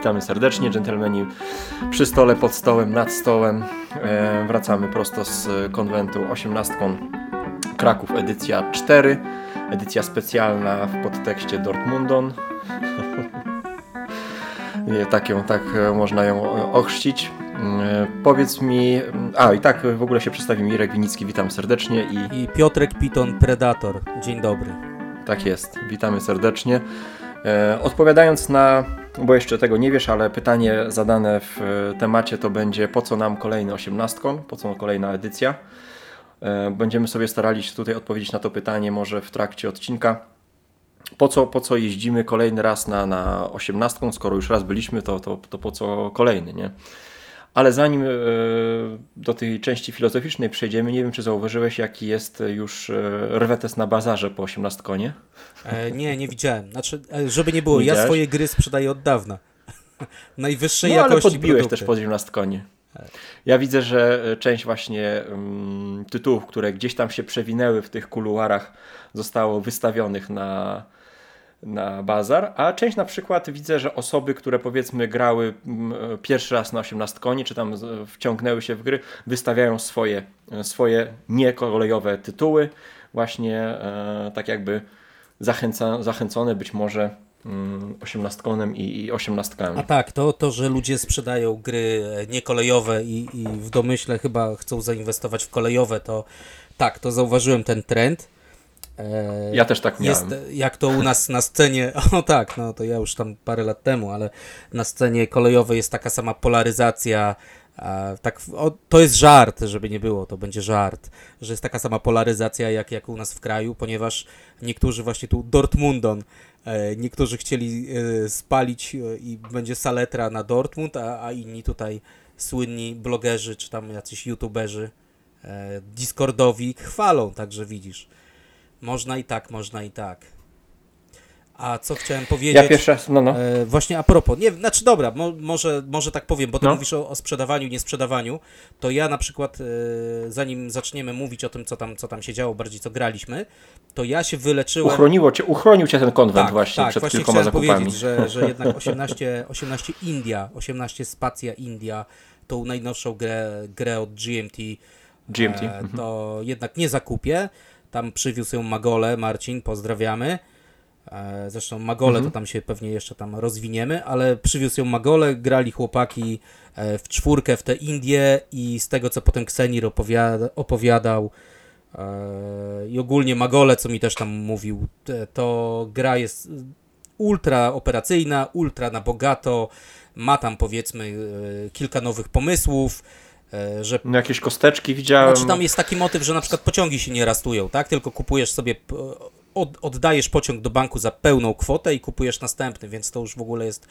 Witamy serdecznie, dżentelmeni przy stole, pod stołem, nad stołem. E, wracamy prosto z konwentu 18 Kraków, edycja 4. Edycja specjalna w podtekście Dortmundon. Nie, tak, ją, tak można ją ochrzcić. E, powiedz mi, a i tak w ogóle się przedstawi Mirek Winicki, witam serdecznie. I, I Piotrek Piton, Predator, dzień dobry. Tak jest, witamy serdecznie. E, odpowiadając na, bo jeszcze tego nie wiesz, ale pytanie zadane w temacie to będzie po co nam kolejny osiemnastkon, po co kolejna edycja. E, będziemy sobie starali się tutaj odpowiedzieć na to pytanie może w trakcie odcinka. Po co, po co jeździmy kolejny raz na, na osiemnastką, skoro już raz byliśmy, to, to, to po co kolejny, nie? Ale zanim e, do tej części filozoficznej przejdziemy, nie wiem, czy zauważyłeś, jaki jest już e, rwetes na bazarze po 18 konie? E, nie, nie widziałem. Znaczy, żeby nie było, ja swoje gry sprzedaję od dawna. Najwyższej no, jakości ale podbiłeś produkty. też po 18 konie. Ja widzę, że część właśnie um, tytułów, które gdzieś tam się przewinęły w tych kuluarach, zostało wystawionych na, na bazar, a część na przykład widzę, że osoby, które powiedzmy grały mm, pierwszy raz na 18 koni, czy tam wciągnęły się w gry, wystawiają swoje, swoje niekolejowe tytuły, właśnie e, tak jakby zachęca, zachęcone być może mm, osiemnastkonem i, osiemnastkami. A tak, to, to, że ludzie sprzedają gry niekolejowe i, i w domyśle chyba chcą zainwestować w kolejowe, to tak, to zauważyłem ten trend. E, ja też tak miałem. Jest, jak to u nas na scenie, o tak, no to ja już tam parę lat temu, ale na scenie kolejowej jest taka sama polaryzacja, tak, o, to jest żart, żeby nie było, to będzie żart, że jest taka sama polaryzacja jak, jak u nas w kraju, ponieważ niektórzy właśnie tu Dortmundon, e, niektórzy chcieli e, spalić i będzie saletra na Dortmund, a, a inni tutaj słynni blogerzy czy tam jacyś youtuberzy Discordowi chwalą, także widzisz. Można i tak, można i tak. A co chciałem powiedzieć? Ja pierwszy raz, no, no. E, właśnie a propos, nie, znaczy dobra, mo, może, może tak powiem, bo ty no. mówisz o, o sprzedawaniu, niesprzedawaniu, to ja na przykład, e, zanim zaczniemy mówić o tym, co tam, co tam się działo, bardziej co graliśmy, to ja się wyleczyłem... Uchroniło cię, uchronił cię ten konwent tak, właśnie tak, przed właśnie kilkoma zakupami. powiedzieć, że, że jednak 18, 18 India, 18 Spacja India, tą najnowszą grę, grę od GMT, GMT. E, to mhm. jednak nie zakupię. Tam przywiózł ją Magole, Marcin, pozdrawiamy. E, zresztą Magole mhm. to tam się pewnie jeszcze tam rozwiniemy, ale przywiózł ją Magole, grali chłopaki e, w czwórkę w te Indie i z tego co potem Ksenir opowiada, opowiadał e, i ogólnie Magole, co mi też tam mówił, to gra jest ultra operacyjna, ultra na bogato, ma tam powiedzmy kilka nowych pomysłów, że... No jakieś kosteczki widziałem. Znaczy tam jest taki motyw, że na przykład pociągi się nie rastują, tak? Tylko kupujesz sobie od, oddajesz pociąg do banku za pełną kwotę i kupujesz następny, więc to już w ogóle jest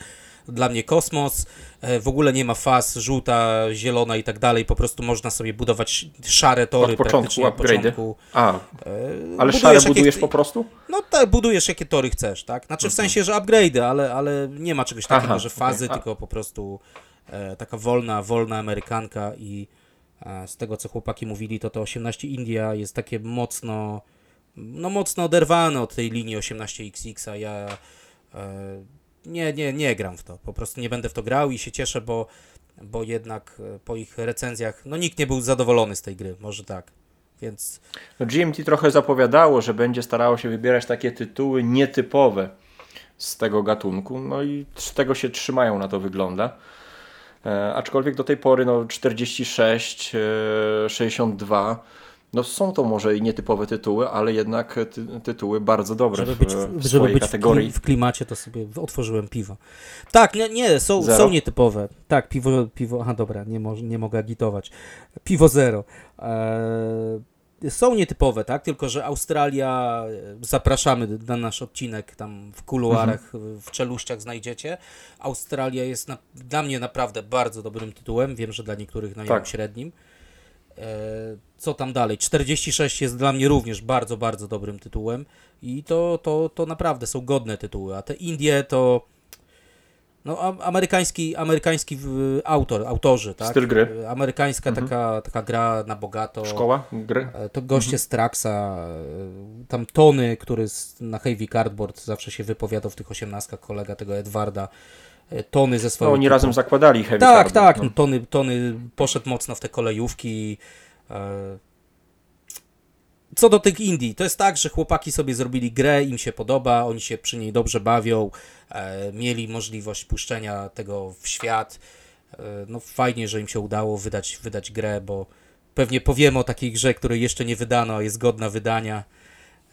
dla mnie kosmos. E, w ogóle nie ma faz, żółta, zielona i tak dalej. Po prostu można sobie budować szare tory od początku, początku. A, e, ale szare budujesz jakie, po prostu? No tak, budujesz jakie tory chcesz, tak? Znaczy w mhm. sensie, że upgrade'y, ale, ale nie ma czegoś takiego, Aha, że fazy, okay. tylko po prostu e, taka wolna, wolna amerykanka i e, z tego, co chłopaki mówili, to to 18 India jest takie mocno no mocno oderwane od tej linii 18XX, a ja e, nie, nie, nie gram w to. Po prostu nie będę w to grał i się cieszę, bo, bo jednak e, po ich recenzjach, no nikt nie był zadowolony z tej gry, może tak. Więc... No GMT trochę zapowiadało, że będzie starało się wybierać takie tytuły nietypowe z tego gatunku, no i z tego się trzymają, na to wygląda. E, aczkolwiek do tej pory no 46, e, 62 no są to może i nietypowe tytuły, ale jednak ty, tytuły bardzo dobre żeby być, w, w żeby być kategorii. W, klimacie to sobie otworzyłem piwo. Tak, nie, nie są, są nietypowe. Tak, piwo, piwo, aha dobra, nie, mo, nie mogę agitować. Piwo zero. Eee, są nietypowe, tak? Tylko, że Australia, zapraszamy na nasz odcinek tam w kuluarach, mhm. w czeluściach znajdziecie. Australia jest na, dla mnie naprawdę bardzo dobrym tytułem. Wiem, że dla niektórych no, tak. średnim. Eee, co tam dalej? 46 jest dla mnie również bardzo, bardzo dobrym tytułem i to, to, to naprawdę są godne tytuły, a te Indie to no, amerykański, amerykański autor, autorzy, tak? Styl gry. Amerykańska mhm. taka, taka gra na bogato. Szkoła gry. E, to goście mhm. z Traxa, e, tam Tony, który na Heavy Cardboard zawsze się wypowiadał w tych osiemnastkach, kolega tego Edwarda, tony ze swoją. No, oni razem zakładali Heavy Tak, Carbon, tak, no. no, tony, tony poszedł mocno w te kolejówki. Co do tych Indii, to jest tak, że chłopaki sobie zrobili grę, im się podoba, oni się przy niej dobrze bawią, e, mieli możliwość puszczenia tego w świat. E, no fajnie, że im się udało wydać, wydać grę, bo pewnie powiemy o takiej grze, której jeszcze nie wydano, a jest godna wydania,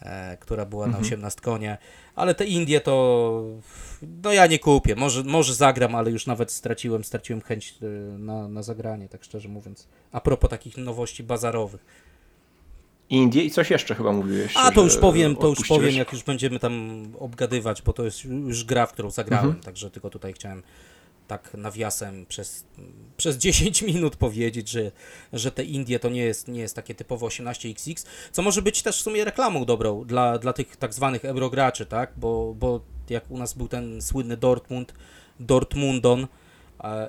e, która była mhm. na 18 konie. Ale te Indie to no ja nie kupię. Może, może zagram, ale już nawet straciłem, straciłem chęć e, na, na zagranie, tak szczerze mówiąc. A propos takich nowości bazarowych. Indie i coś jeszcze chyba mówiłeś. A to już powiem, to już powiem, jak już będziemy tam obgadywać, bo to jest już gra, w którą zagrałem, mhm. także tylko tutaj chciałem tak nawiasem przez, przez 10 minut powiedzieć, że, że te Indie to nie jest, nie jest takie typowo 18XX, co może być też w sumie reklamą dobrą dla, dla tych tak zwanych eurograczy, tak? Bo, bo jak u nas był ten słynny Dortmund, Dortmundon,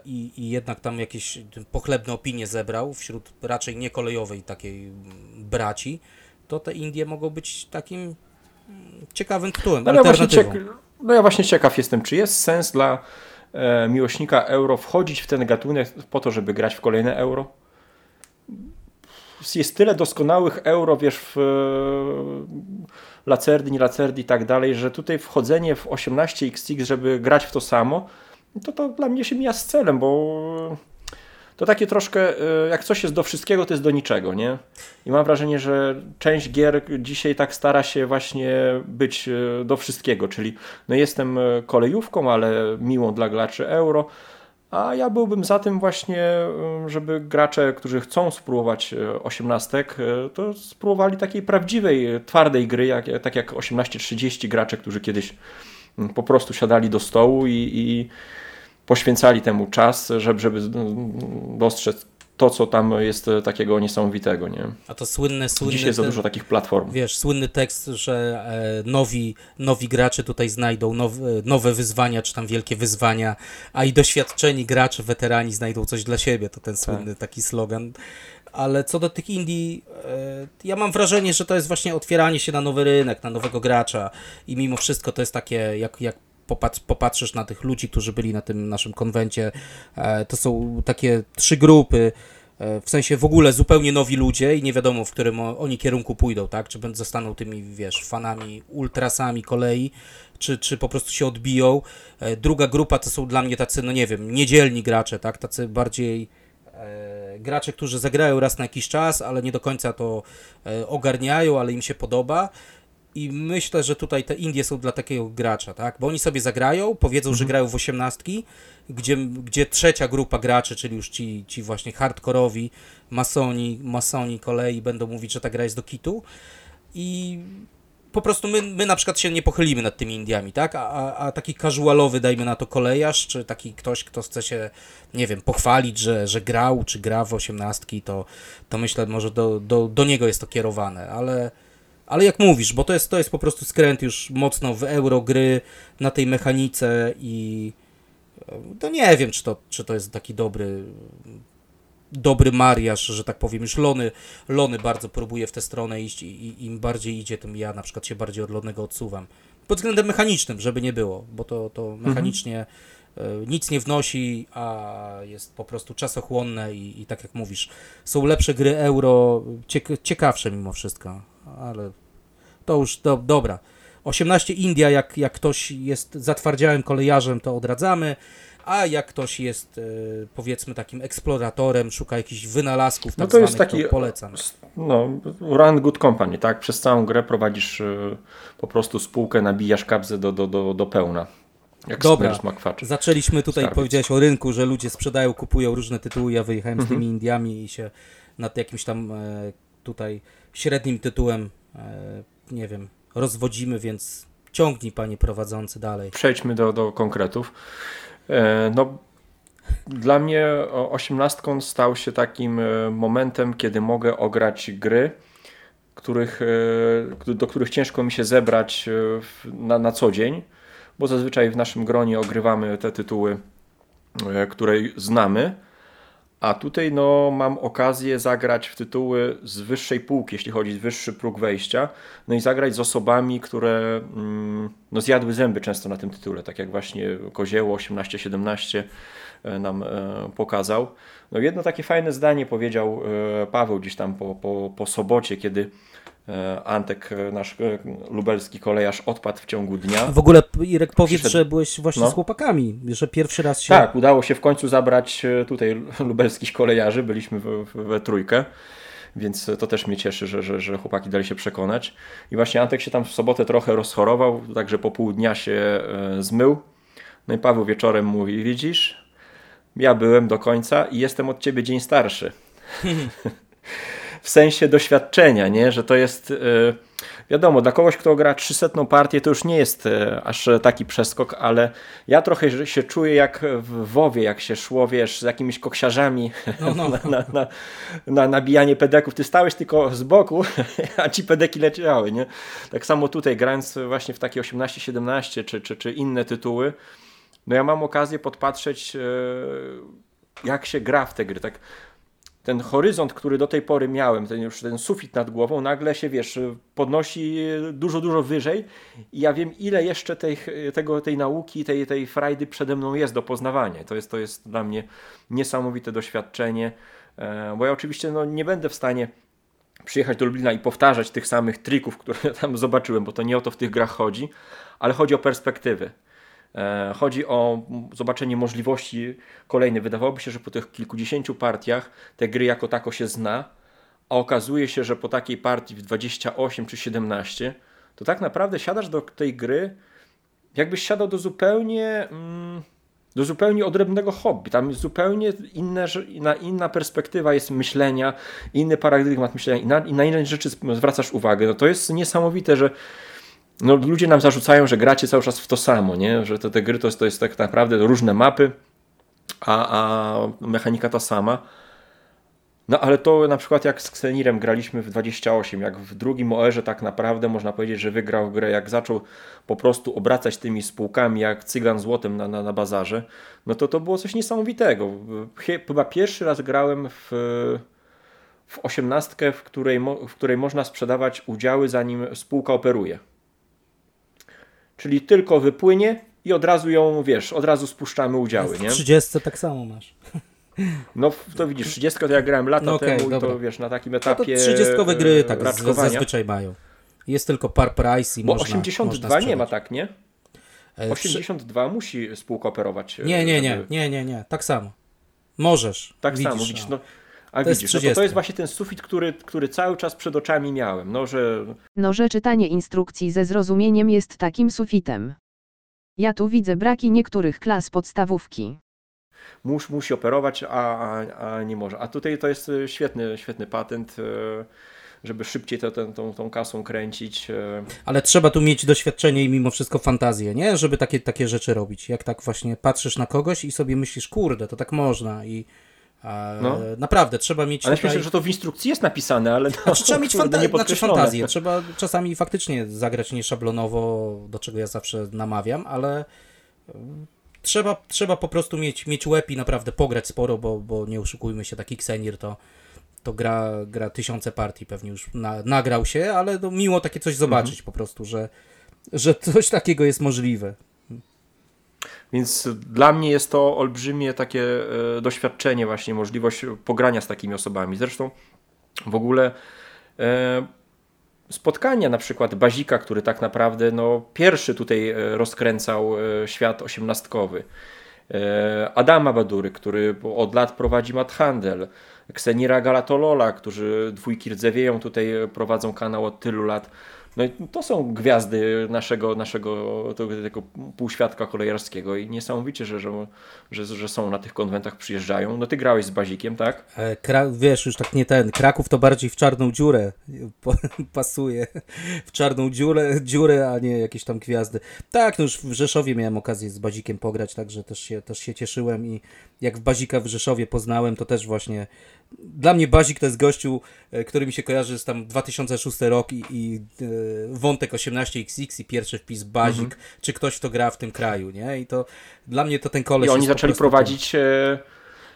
i, i jednak tam jakieś pochlebne opinie zebrał wśród raczej niekolejowej takiej braci, to te Indie mogą być takim mm, ciekawym tytułem, no, alternatywą. Ja no ja właśnie ciekaw jestem, czy jest sens dla e, miłośnika euro wchodzić w ten gatunek po to, żeby grać w kolejne euro? Jest tyle doskonałych euro, wiesz, w e, Lacerdi, nie Lacerdi i tak dalej, że tutaj wchodzenie w 18XX, żeby grać w to samo, to to dla mnie się mija z celem, bo to takie troszkę, e, jak coś jest do wszystkiego, to jest do niczego, nie? I mam wrażenie, że część gier dzisiaj tak stara się właśnie być e, do wszystkiego, czyli no jestem e, kolejówką, ale miłą dla graczy euro, a ja byłbym za tym właśnie, żeby gracze, którzy chcą spróbować osiemnastek, to spróbowali takiej prawdziwej, twardej gry, jak, tak jak 18-30 gracze, którzy kiedyś po prostu siadali do stołu i, i poświęcali temu czas, żeby, żeby dostrzec to, co tam jest takiego niesamowitego, nie? A to słynne, słynne... Dzisiaj jest za dużo takich platform. Wiesz, słynny tekst, że e, nowi, nowi gracze tutaj znajdą nowe, nowe wyzwania, czy tam wielkie wyzwania, a i doświadczeni gracze, weterani znajdą coś dla siebie. To ten tak. słynny tak. taki slogan. Ale co do tych indie, e, ja mam wrażenie, że to jest właśnie otwieranie się na nowy rynek, na nowego gracza i mimo wszystko to jest takie, jak, jak popatrz, popatrzysz na tych ludzi, którzy byli na tym naszym konwencie, e, to są takie trzy grupy, e, w sensie w ogóle zupełnie nowi ludzie i nie wiadomo, w którym oni kierunku pójdą, tak? Czy będą zostaną tymi, wiesz, fanami, ultrasami kolei, czy, czy po prostu się odbiją. E, druga grupa to są dla mnie tacy, no nie wiem, niedzielni gracze, tak? Tacy bardziej e, gracze, którzy zagrają raz na jakiś czas, ale nie do końca to e, ogarniają, ale im się podoba. I myślę, że tutaj te Indie są dla takiego gracza, tak? Bo oni sobie zagrają, powiedzą, mhm. że grają w osiemnastki, gdzie, gdzie trzecia grupa graczy, czyli już ci, ci właśnie hardkorowi, masoni, masoni kolei będą mówić, że ta gra jest do kitu i po prostu my, my na przykład się nie pochylimy nad tymi Indiami, tak? A, a, a taki casualowy, dajmy na to kolejarz, czy taki ktoś, kto chce się, nie wiem, pochwalić, że, że grał, czy gra w osiemnastki, to, to myślę, może do, do, do niego jest to kierowane, ale ale jak mówisz, bo to jest, to jest po prostu skręt już mocno w euro gry na tej mechanice i to nie wiem, czy to, czy to jest taki dobry dobry mariaż, że tak powiem, już Lony, Lony bardzo próbuje w tę stronę iść i, i im bardziej idzie, tym ja na przykład się bardziej od Lonego odsuwam. Pod względem mechanicznym, żeby nie było, bo to, to mhm. mechanicznie mhm. nic nie wnosi, a jest po prostu czasochłonne i, i tak jak mówisz, są lepsze gry euro, ciekawsze mimo wszystko ale to już do, dobra. 18 India, jak, jak ktoś jest zatwardziałym kolejarzem, to odradzamy, a jak ktoś jest e, powiedzmy takim eksploratorem, szuka jakichś wynalazków, tak no to jest taki, to polecam. No, run good company, tak? Przez całą grę prowadzisz e, po prostu spółkę, nabijasz kabzę do, do, do, do pełna. Jak Dobra, zaczęliśmy tutaj, Skarbiec. powiedziałeś o rynku, że ludzie sprzedają, kupują różne tytuły, ja wyjechałem z tymi mhm. Indiami i się nad jakimś tam e, tutaj średnim tytułem, e, nie wiem, rozwodzimy, więc ciągnij panie prowadzący dalej. Przejdźmy do, do konkretów. E, no, dla mnie osiemnastką stał się takim e, momentem, kiedy mogę ograć gry, których, do których ciężko mi się zebrać na, na co dzień, bo zazwyczaj w naszym gronie ogrywamy te tytuły, które znamy A tutaj no, mam okazję zagrać w tytuły z wyższej półki, jeśli chodzi o wyższy próg wejścia, no i zagrać z osobami, które mm, no, zjadły zęby często na tym tytule, tak jak właśnie Kozieło 18-17 e, nam e, pokazał. No jedno takie fajne zdanie powiedział e, Paweł gdzieś tam po, po, po sobocie, kiedy Antek, e, nasz e, lubelski kolejarz, odpadł w ciągu dnia. W ogóle, Irek, powiedz, Przyszedł... że byłeś właśnie no. z chłopakami, że pierwszy raz się... Tak, udało się w końcu zabrać tutaj lubelskich kolejarzy, byliśmy we, we trójkę, więc to też mnie cieszy, że, że, że chłopaki dali się przekonać. I właśnie Antek się tam w sobotę trochę rozchorował, także po pół dnia się zmył. No i Paweł wieczorem mówi, widzisz, ja byłem do końca i jestem od ciebie dzień starszy. w sensie doświadczenia, nie? że to jest e, wiadomo, dla kogoś, kto gra 300 partię, to już nie jest e, aż taki przeskok, ale ja trochę się czuję jak w WoWie, jak się szło, wiesz, z jakimiś koksiarzami no, no. Na, na, na, na, nabijanie pedeków. Ty stałeś tylko z boku, a ci pedeki leciały, nie? Tak samo tutaj, grając właśnie w takie 18-17 czy, czy, czy inne tytuły, no ja mam okazję podpatrzeć e, jak się gra w te gry. Tak ten horyzont, który do tej pory miałem, ten już ten sufit nad głową, nagle się, wiesz, podnosi dużo, dużo wyżej i ja wiem, ile jeszcze tej, tego, tej nauki, tej, tej frajdy przede mną jest do poznawania. To jest, to jest dla mnie niesamowite doświadczenie, e, bo ja oczywiście no, nie będę w stanie przyjechać do Lublina i powtarzać tych samych trików, które tam zobaczyłem, bo to nie o to w tych grach chodzi, ale chodzi o perspektywy. E, chodzi o zobaczenie możliwości kolejnych. Wydawałoby się, że po tych kilkudziesięciu partiach te gry jako tako się zna, a okazuje się, że po takiej partii w 28 czy 17 to tak naprawdę siadasz do tej gry, jakbyś siadał do zupełnie, mm, do zupełnie odrębnego hobby. Tam jest zupełnie inne, inna, inna perspektywa jest myślenia, inny paradygmat myślenia i na, i na inne rzeczy zwracasz uwagę. No to jest niesamowite, że no, ludzie nam zarzucają, że gracie cały czas w to samo, nie? że te, te gry to jest, to jest tak naprawdę różne mapy, a, a mechanika ta sama. No ale to na przykład jak z Xenirem graliśmy w 28, jak w drugim OR-ze tak naprawdę można powiedzieć, że wygrał grę, jak zaczął po prostu obracać tymi spółkami jak cygan złotem na, na, na bazarze, no to to było coś niesamowitego. Chyba pierwszy raz grałem w, w osiemnastkę, w której, w której można sprzedawać udziały zanim spółka operuje. Czyli tylko wypłynie i od razu ją, wiesz, od razu spuszczamy udziały, nie? W 30 tak samo masz. No to widzisz, 30 to ja grałem lata no okay, temu dobra. to wiesz, na takim etapie no 30 gry tak zazwyczaj mają. Jest tylko par price i Bo można 82 można nie ma tak, nie? 82 e, musi współkooperować. Nie, nie, nie, nie, nie, nie, tak samo. Możesz. Tak widzisz, samo, widzisz, no. A to widzisz, no to, to jest właśnie ten sufit, który, który cały czas przed oczami miałem. No że... no, że czytanie instrukcji ze zrozumieniem jest takim sufitem. Ja tu widzę braki niektórych klas podstawówki. Mus, musi operować, a, a, a nie może. A tutaj to jest e, świetny, świetny patent, e, żeby szybciej to, tą, tą, tą kasą kręcić. E. Ale trzeba tu mieć doświadczenie i mimo wszystko fantazję, nie? Żeby takie, takie rzeczy robić. Jak tak właśnie patrzysz na kogoś i sobie myślisz, kurde, to tak można i no. Naprawdę, trzeba mieć. Ale tutaj... myślę, że to w instrukcji jest napisane, ale. No, znaczy, trzeba mieć fanta znaczy, fantazję. Trzeba czasami faktycznie zagrać nieszablonowo, do czego ja zawsze namawiam, ale trzeba, trzeba po prostu mieć, mieć łeb i naprawdę pograć sporo, bo, bo nie oszukujmy się, taki Xenir to, to gra, gra tysiące partii, pewnie już na, nagrał się, ale to miło takie coś zobaczyć mhm. po prostu, że, że coś takiego jest możliwe. Więc dla mnie jest to olbrzymie takie e, doświadczenie, właśnie możliwość pogrania z takimi osobami. Zresztą w ogóle e, spotkania na przykład Bazika, który tak naprawdę no, pierwszy tutaj e, rozkręcał świat osiemnastkowy. Adama Badury, który od lat prowadzi Mathandel, Ksenira Galatolola, którzy dwójki rdzewieją tutaj prowadzą kanał od tylu lat. No i to są gwiazdy naszego, naszego tego, tego półświadka kolejarskiego i niesamowicie, że, że, że, że, są na tych konwentach, przyjeżdżają. No ty grałeś z Bazikiem, tak? E, Kra wiesz, już tak nie ten. Kraków to bardziej w czarną dziurę pasuje. W czarną dziurę, dziurę, a nie jakieś tam gwiazdy. Tak, no już w Rzeszowie miałem okazję z Bazikiem pograć, także też się, też się cieszyłem i jak w Bazika w Rzeszowie poznałem, to też właśnie dla mnie Bazik to jest gościu, e, który mi się kojarzy z tam 2006 rok i, i e, wątek 18XX i pierwszy wpis Bazik, mhm. czy ktoś, kto gra w tym kraju, nie? I to dla mnie to ten koleś I oni zaczęli prowadzić e,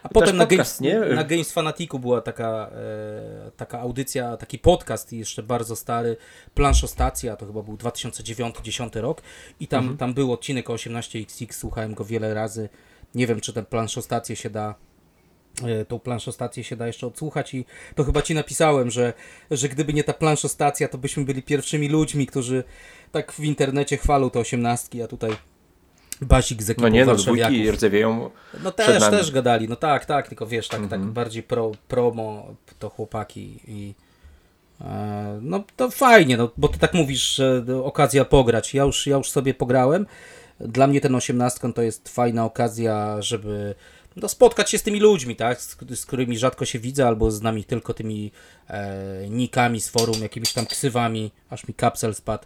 A potem na, podcast, Games, nie? na Games Fanaticu była taka, e, taka audycja, taki podcast jeszcze bardzo stary, Planszostacja, to chyba był 2009-2010 rok i tam, mhm. tam był odcinek o 18XX, słuchałem go wiele razy. Nie wiem, czy tę planszostację się da tą planszostację się da jeszcze odsłuchać i to chyba ci napisałem, że, że gdyby nie ta planszostacja, to byśmy byli pierwszymi ludźmi, którzy tak w internecie chwalą te osiemnastki, a tutaj Basik z ekipą No nie, no dwójki rdzewieją No też, też gadali, no tak, tak, tylko wiesz, tak, tak mhm. bardziej pro, promo to chłopaki i e, no to fajnie, no, bo ty tak mówisz, że okazja pograć. Ja już, ja już sobie pograłem. Dla mnie ten osiemnastką to jest fajna okazja, żeby no, spotkać się z tymi ludźmi, tak, z, z którymi rzadko się widzę, albo z nami tylko tymi e, nikami z forum, jakimiś tam ksywami, aż mi kapsel spadł.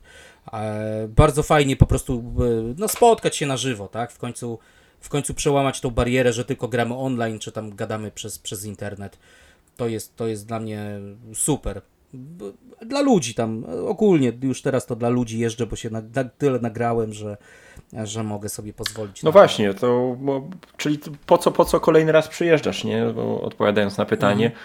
E, bardzo fajnie po prostu e, no, spotkać się na żywo, tak? W końcu, w końcu przełamać tą barierę, że tylko gramy online, czy tam gadamy przez, przez internet. To jest, to jest dla mnie super. Dla ludzi tam, ogólnie już teraz to dla ludzi jeżdżę, bo się na, na tyle nagrałem, że, że mogę sobie pozwolić. No właśnie, to, bo, czyli po co, po co kolejny raz przyjeżdżasz, nie? Bo odpowiadając na pytanie. Mhm.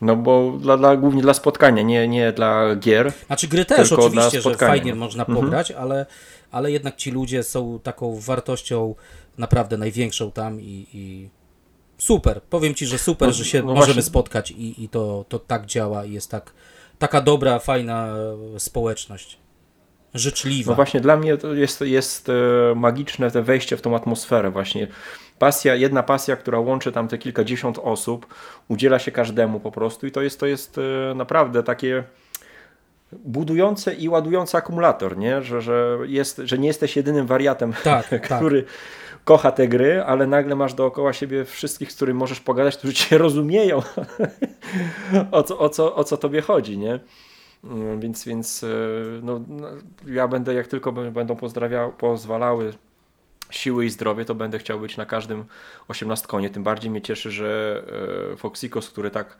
No bo dla, dla, głównie dla spotkania, nie, nie dla gier. Znaczy gry też oczywiście, że fajnie można mhm. pograć, mhm. ale, ale jednak ci ludzie są taką wartością naprawdę największą tam i, i super. Powiem ci, że super, no, że się no możemy właśnie. spotkać i, i to, to tak działa i jest tak, taka dobra, fajna społeczność. Życzliwa. No właśnie dla mnie to jest, jest e, magiczne te wejście w tą atmosferę właśnie pasja, jedna pasja, która łączy tam te kilkadziesiąt osób, udziela się każdemu po prostu i to jest, to jest e, naprawdę takie budujące i ładujące akumulator, nie? Że, że, jest, że nie jesteś jedynym wariatem, tak, tak. który tak. Kocha te gry, ale nagle masz dookoła siebie wszystkich, z którymi możesz pogadać, którzy cię rozumieją, o, co, o, co, o co tobie chodzi, nie? Mm, więc, więc e, no, no, ja będę, jak tylko będą pozwalały siły i zdrowie, to będę chciał być na każdym osiemnastkonie. Tym bardziej mnie cieszy, że e, Foxikos, który tak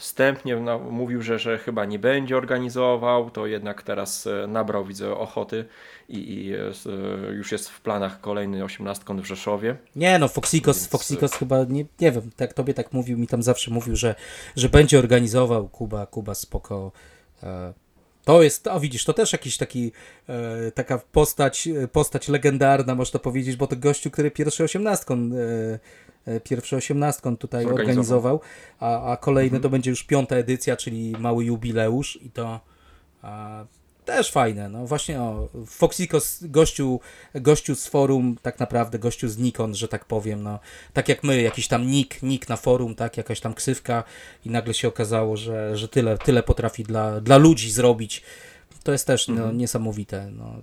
wstępnie no, mówił, że, że chyba nie będzie organizował, to jednak teraz e, nabrał, widzę, ochoty i, i e, już jest w planach kolejny osiemnastkon w Rzeszowie. Nie no, Foxikos, Więc... Foxikos chyba, nie, nie wiem, tak tobie tak mówił, mi tam zawsze mówił, że, że będzie organizował, Kuba, Kuba spoko, to jest, a widzisz, to też jakiś taki, e, taka postać, postać legendarna, można powiedzieć, bo to gościu, który pierwszy osiemnastką, e, e, pierwszy osiemnastką tutaj organizował, a, a kolejny mhm. to będzie już piąta edycja, czyli mały jubileusz i to a, też fajne, no właśnie o, Foxikos, gościu, gościu z forum, tak naprawdę gościu z Nikon, że tak powiem, no, tak jak my, jakiś tam nick, nick na forum, tak, jakaś tam ksywka i nagle się okazało, że, że tyle, tyle potrafi dla, dla ludzi zrobić, to jest też no, mhm. niesamowite, no.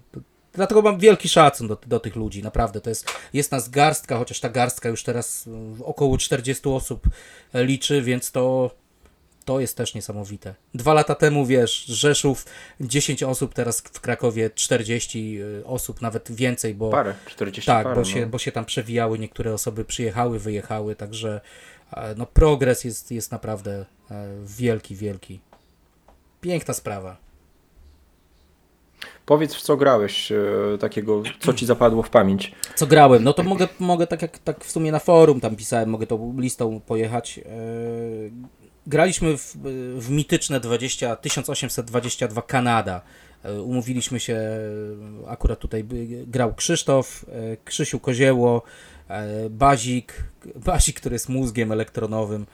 Dlatego mam wielki szacun do, do tych ludzi, naprawdę. To jest, jest nas garstka, chociaż ta garstka już teraz około 40 osób liczy, więc to to jest też niesamowite. Dwa lata temu, wiesz, Rzeszów 10 osób, teraz w Krakowie 40 y, osób, nawet więcej, bo... Parę, 40 Tak, parę, bo, się, no. bo się tam przewijały, niektóre osoby przyjechały, wyjechały, także e, no progres jest, jest naprawdę e, wielki, wielki. Piękna sprawa. Powiedz, w co grałeś e, takiego, co ci zapadło w pamięć? Co grałem? No to mogę, mogę tak jak tak w sumie na forum tam pisałem, mogę tą listą pojechać graliśmy w, w mityczne 20, 1822 Kanada. E, umówiliśmy się, akurat tutaj grał Krzysztof, e, Krzysiu Kozieło, e, Bazik, Bazik, który jest mózgiem elektronowym,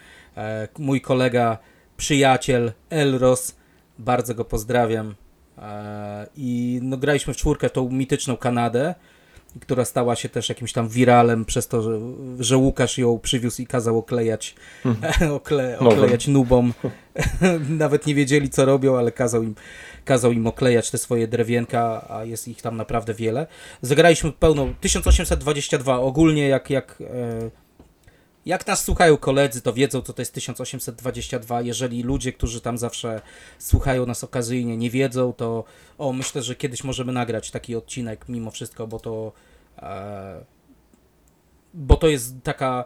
mój kolega, przyjaciel Elros, bardzo go pozdrawiam. I no, graliśmy w czwórkę tą mityczną Kanadę która stała się też jakimś tam wiralem przez to, że, że Łukasz ją przywiózł i kazał oklejać, hmm. okle, oklejać nubom. Nawet nie wiedzieli, co robią, ale kazał im, kazał im oklejać te swoje drewienka, a jest ich tam naprawdę wiele. Zagraliśmy pełną 1822. Ogólnie jak, jak e, jak nas słuchają koledzy, to wiedzą, co to jest 1822. Jeżeli ludzie, którzy tam zawsze słuchają nas okazyjnie, nie wiedzą, to o, myślę, że kiedyś możemy nagrać taki odcinek mimo wszystko, bo to e, bo to jest taka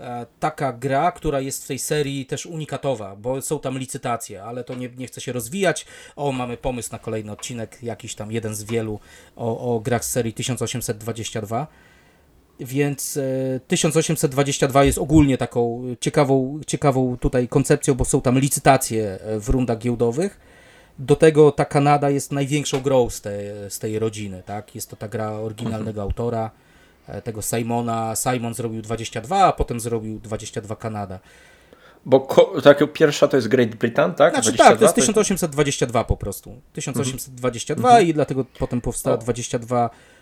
e, taka gra, która jest w tej serii też unikatowa, bo są tam licytacje, ale to nie, nie chce się rozwijać. O, mamy pomysł na kolejny odcinek, jakiś tam jeden z wielu o, o grach z serii 1822. Więc 1822 jest ogólnie taką ciekawą, ciekawą tutaj koncepcją, bo są tam licytacje w rundach giełdowych. Do tego ta Kanada jest największą grą z tej, z tej rodziny, tak? Jest to ta gra oryginalnego mhm. autora, tego Simona. Simon zrobił 22, a potem zrobił 22 Kanada. Bo tak, pierwsza to jest Great Britain, tak? Znaczy 22, tak, to jest 1822 po prostu. 1822 mhm. i dlatego potem powstała 22 e,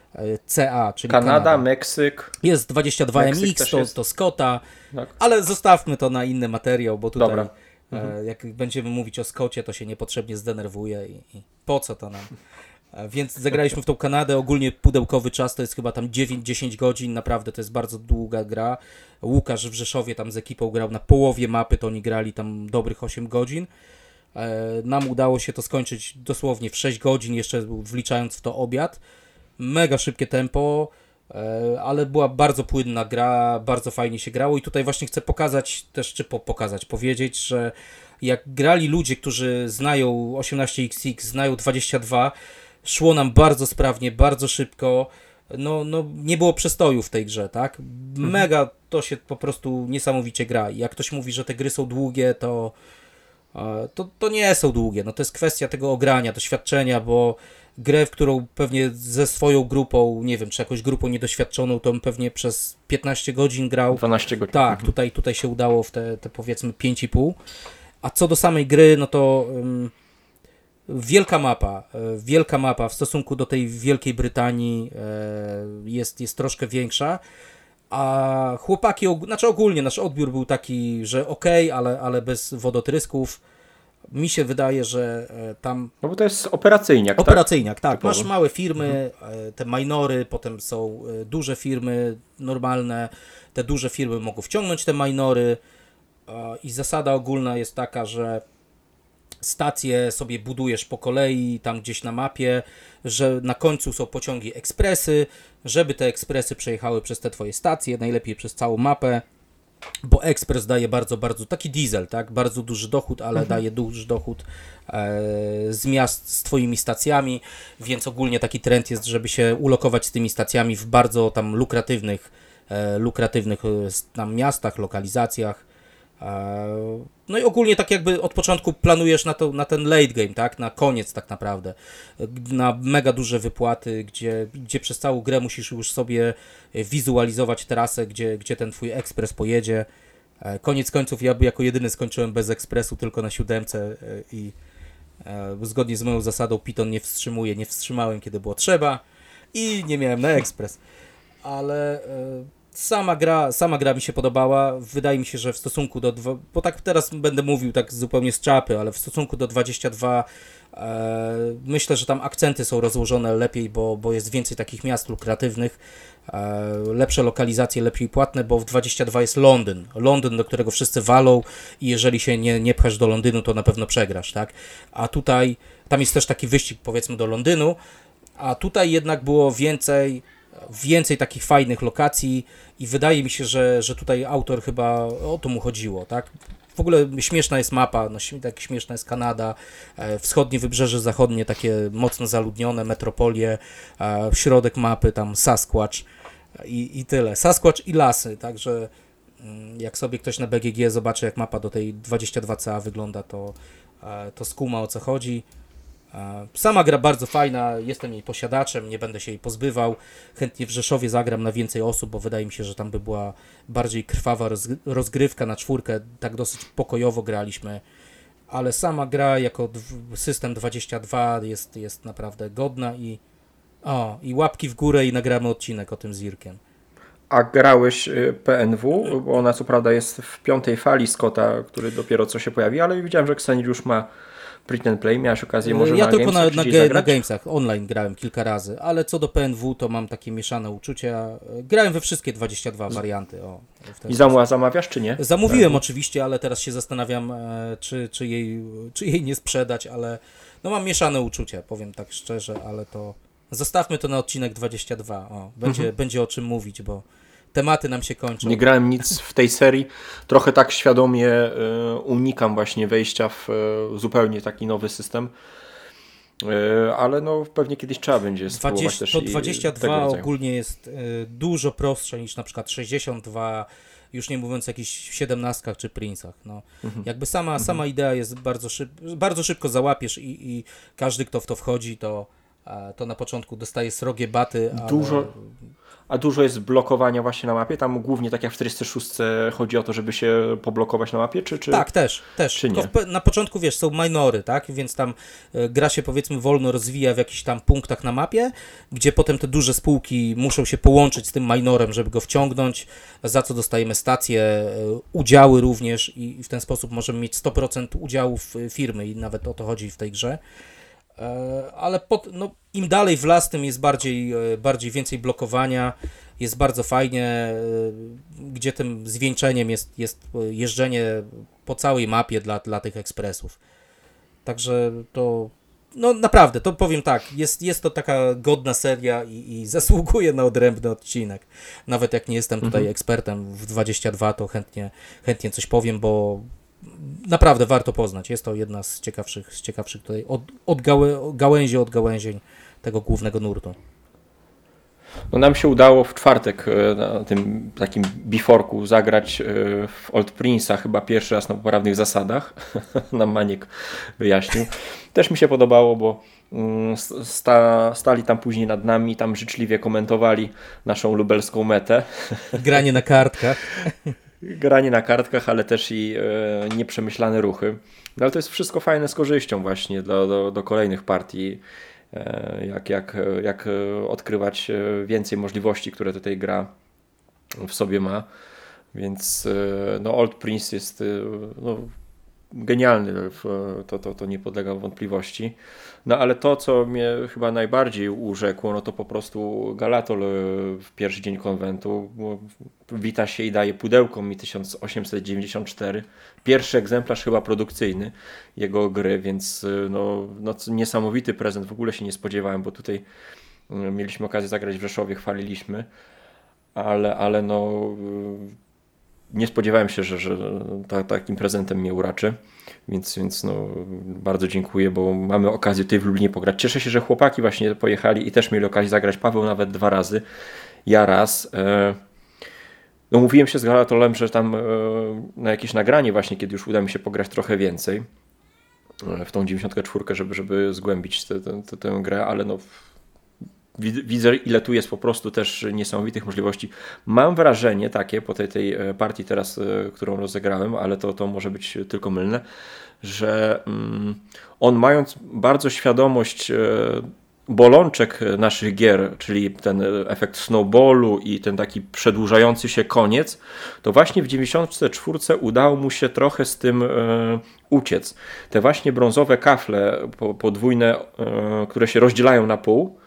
CA, czyli Kanada, Kanada. Meksyk. Jest 22 MX, to, jest. to Scotta, tak. ale zostawmy to na inny materiał, bo tutaj Dobra. E, mhm. jak będziemy mówić o Scotcie, to się niepotrzebnie zdenerwuje i, i po co to nam? Więc zagraliśmy w tą Kanadę. Ogólnie pudełkowy czas to jest chyba tam 9-10 godzin. Naprawdę to jest bardzo długa gra. Łukasz w Rzeszowie tam z ekipą grał na połowie mapy, to oni grali tam dobrych 8 godzin. E, nam udało się to skończyć dosłownie w 6 godzin, jeszcze wliczając w to obiad. Mega szybkie tempo, e, ale była bardzo płynna gra, bardzo fajnie się grało i tutaj właśnie chcę pokazać też, czy po, pokazać, powiedzieć, że jak grali ludzie, którzy znają 18XX, znają 22, szło nam bardzo sprawnie, bardzo szybko. No, no nie było przestoju w tej grze, tak? Mhm. Mega to się po prostu niesamowicie gra. I jak ktoś mówi, że te gry są długie, to, to, to nie są długie. No to jest kwestia tego ogrania, doświadczenia, bo grę, w którą pewnie ze swoją grupą, nie wiem, czy jakąś grupą niedoświadczoną, to pewnie przez 15 godzin grał. 12 godzin. Tak, mhm. tutaj, tutaj się udało w te, te powiedzmy 5,5. A co do samej gry, no to wielka mapa, e, wielka mapa w stosunku do tej Wielkiej Brytanii e, jest, jest troszkę większa. A chłopaki, znaczy ogólnie nasz odbiór był taki, że ok, ale, ale bez wodotrysków. Mi się wydaje, że e, tam. No bo to jest operacyjniak. Tak? Operacyjniak, tak. tak. Masz małe firmy, mhm. te minory, potem są duże firmy normalne. Te duże firmy mogą wciągnąć te minory. I zasada ogólna jest taka, że stacje sobie budujesz po kolei, tam gdzieś na mapie, że na końcu są pociągi ekspresy, żeby te ekspresy przejechały przez te twoje stacje, najlepiej przez całą mapę, bo ekspres daje bardzo, bardzo, taki diesel, tak, bardzo duży dochód, ale mhm. daje duży dochód e, z miast z twoimi stacjami, więc ogólnie taki trend jest, żeby się ulokować z tymi stacjami w bardzo tam lukratywnych, e, lukratywnych e, tam miastach, lokalizacjach, no i ogólnie tak jakby od początku planujesz na, to, na ten late game, tak? Na koniec tak naprawdę. Na mega duże wypłaty, gdzie, gdzie przez całą grę musisz już sobie wizualizować trasę, gdzie, gdzie ten twój ekspres pojedzie. E, koniec końców ja jako jedyny skończyłem bez ekspresu, tylko na siódemce e, i e, zgodnie z moją zasadą Piton nie wstrzymuje. Nie wstrzymałem, kiedy było trzeba i nie miałem na ekspres. Ale sama gra, sama gra mi się podobała. Wydaje mi się, że w stosunku do. Bo tak teraz będę mówił tak zupełnie z czapy, ale w stosunku do 22 e, myślę, że tam akcenty są rozłożone lepiej, bo, bo jest więcej takich miast lukratywnych. E, lepsze lokalizacje, lepiej płatne, bo w 22 jest Londyn. Londyn, do którego wszyscy walą i jeżeli się nie, nie pchasz do Londynu, to na pewno przegrasz, tak? A tutaj, tam jest też taki wyścig powiedzmy do Londynu, a tutaj jednak było więcej więcej takich fajnych lokacji i wydaje mi się, że, że tutaj autor chyba o to mu chodziło, tak? W ogóle śmieszna jest mapa, no, tak śmieszna jest Kanada, e, wschodnie wybrzeże zachodnie, takie mocno zaludnione, metropolie, e, środek mapy, tam Sasquatch i, i tyle. Sasquatch i lasy, także mm, jak sobie ktoś na BGG zobaczy, jak mapa do tej 22CA wygląda, to, e, to skuma o co chodzi. Sama gra bardzo fajna, jestem jej posiadaczem, nie będę się jej pozbywał. Chętnie w Rzeszowie zagram na więcej osób, bo wydaje mi się, że tam by była bardziej krwawa rozgrywka na czwórkę. Tak dosyć pokojowo graliśmy, ale sama gra jako system 22 jest, jest naprawdę godna i o, i łapki w górę i nagramy odcinek o tym z Irkiem. A grałeś y, PNW, bo ona co prawda jest w piątej fali Scotta, który dopiero co się pojawi, ale widziałem, że Kseniusz ma Print and Play? Miałeś okazję może ja na tylko na, na, ge, na Gamesach online grałem kilka razy, ale co do PNW to mam takie mieszane uczucia. Grałem we wszystkie 22 warianty. O, I zamówisz, zamawiasz czy nie? Zamówiłem tak. oczywiście, ale teraz się zastanawiam, e, czy, czy, jej, czy jej nie sprzedać, ale no mam mieszane uczucia, powiem tak szczerze, ale to zostawmy to na odcinek 22. O, będzie, mhm. będzie o czym mówić, bo tematy nam się kończą. Nie grałem nic w tej serii. Trochę tak świadomie y, unikam właśnie wejścia w y, zupełnie taki nowy system. ale no pewnie kiedyś trzeba będzie 20, też To 22 ogólnie jest dużo prostsze niż na przykład 62 już nie mówiąc o jakichś siedemnastkach czy princach. No. Mhm. Jakby sama, mhm. sama idea jest bardzo, szyb, bardzo szybko załapiesz i, i każdy, kto w to wchodzi, to, to na początku dostaje srogie baty. Dużo, ale a dużo jest blokowania właśnie na mapie? Tam głównie tak jak w 46 chodzi o to, żeby się poblokować na mapie, czy, czy Tak, też, też. Czy nie? na początku, wiesz, są minory, tak? Więc tam e, gra się powiedzmy wolno rozwija w jakichś tam punktach na mapie, gdzie potem te duże spółki muszą się połączyć z tym minorem, żeby go wciągnąć, za co dostajemy stacje, e, udziały również i w ten sposób możemy mieć 100% udziałów firmy i nawet o to chodzi w tej grze. E, ale pod, no, im dalej w las, tym jest bardziej, e, bardziej więcej blokowania, jest bardzo fajnie, e, gdzie tym zwieńczeniem jest, jest jeżdżenie po całej mapie dla, dla tych ekspresów. Także to, no naprawdę, to powiem tak, jest, jest to taka godna seria i, i zasługuje na odrębny odcinek. Nawet jak nie jestem tutaj mhm. ekspertem w 22, to chętnie, chętnie coś powiem, bo naprawdę warto poznać. Jest to jedna z ciekawszych, z ciekawszych tutaj od, od gałę, gałęzi od gałęzień tego głównego nurtu. No nam się udało w czwartek e, na tym takim biforku zagrać e, w Old Prince'a chyba pierwszy raz na poprawnych zasadach. Nam Maniek wyjaśnił. Też mi się podobało, bo mm, sta, stali tam później nad nami, tam życzliwie komentowali naszą lubelską metę. Granie na kartkach. granie na kartkach, ale też i e, nieprzemyślane ruchy. No ale to jest wszystko fajne z korzyścią właśnie do, do, do kolejnych partii, e, jak, jak, jak odkrywać e, więcej możliwości, które tutaj gra w sobie ma. Więc e, no, Old Prince jest e, no, genialny, to, to, to nie podlega wątpliwości. No ale to, co mnie chyba najbardziej urzekło, no to po prostu Galatol e, w pierwszy dzień konwentu wita się i daje pudełko mi 1894. Pierwszy egzemplarz chyba produkcyjny jego gry, więc e, no, no niesamowity prezent, w ogóle się nie spodziewałem, bo tutaj e, mieliśmy okazję zagrać w Rzeszowie, chwaliliśmy, ale, ale no nie spodziewałem się, że, że ta, takim prezentem mnie uraczy, więc, więc no, bardzo dziękuję, bo mamy okazję tutaj w Lublinie pograć. Cieszę się, że chłopaki właśnie pojechali i też mieli okazję zagrać. Paweł nawet dwa razy, ja raz. E, no mówiłem się z Galatolem, że tam e, na jakieś nagranie właśnie, kiedy już uda mi się pograć trochę więcej e, w tą 94, żeby, żeby zgłębić tę, grę, ale no widzę, ile tu jest po prostu też niesamowitych możliwości. Mam wrażenie takie po tej, tej e, partii teraz, e, którą rozegrałem, ale to, to może być tylko mylne, że mm, on mając bardzo świadomość e, bolączek naszych gier, czyli ten efekt snowballu i ten taki przedłużający się koniec, to właśnie w 94 udało mu się trochę z tym uciec. Te właśnie brązowe kafle podwójne, które się rozdzielają na pół,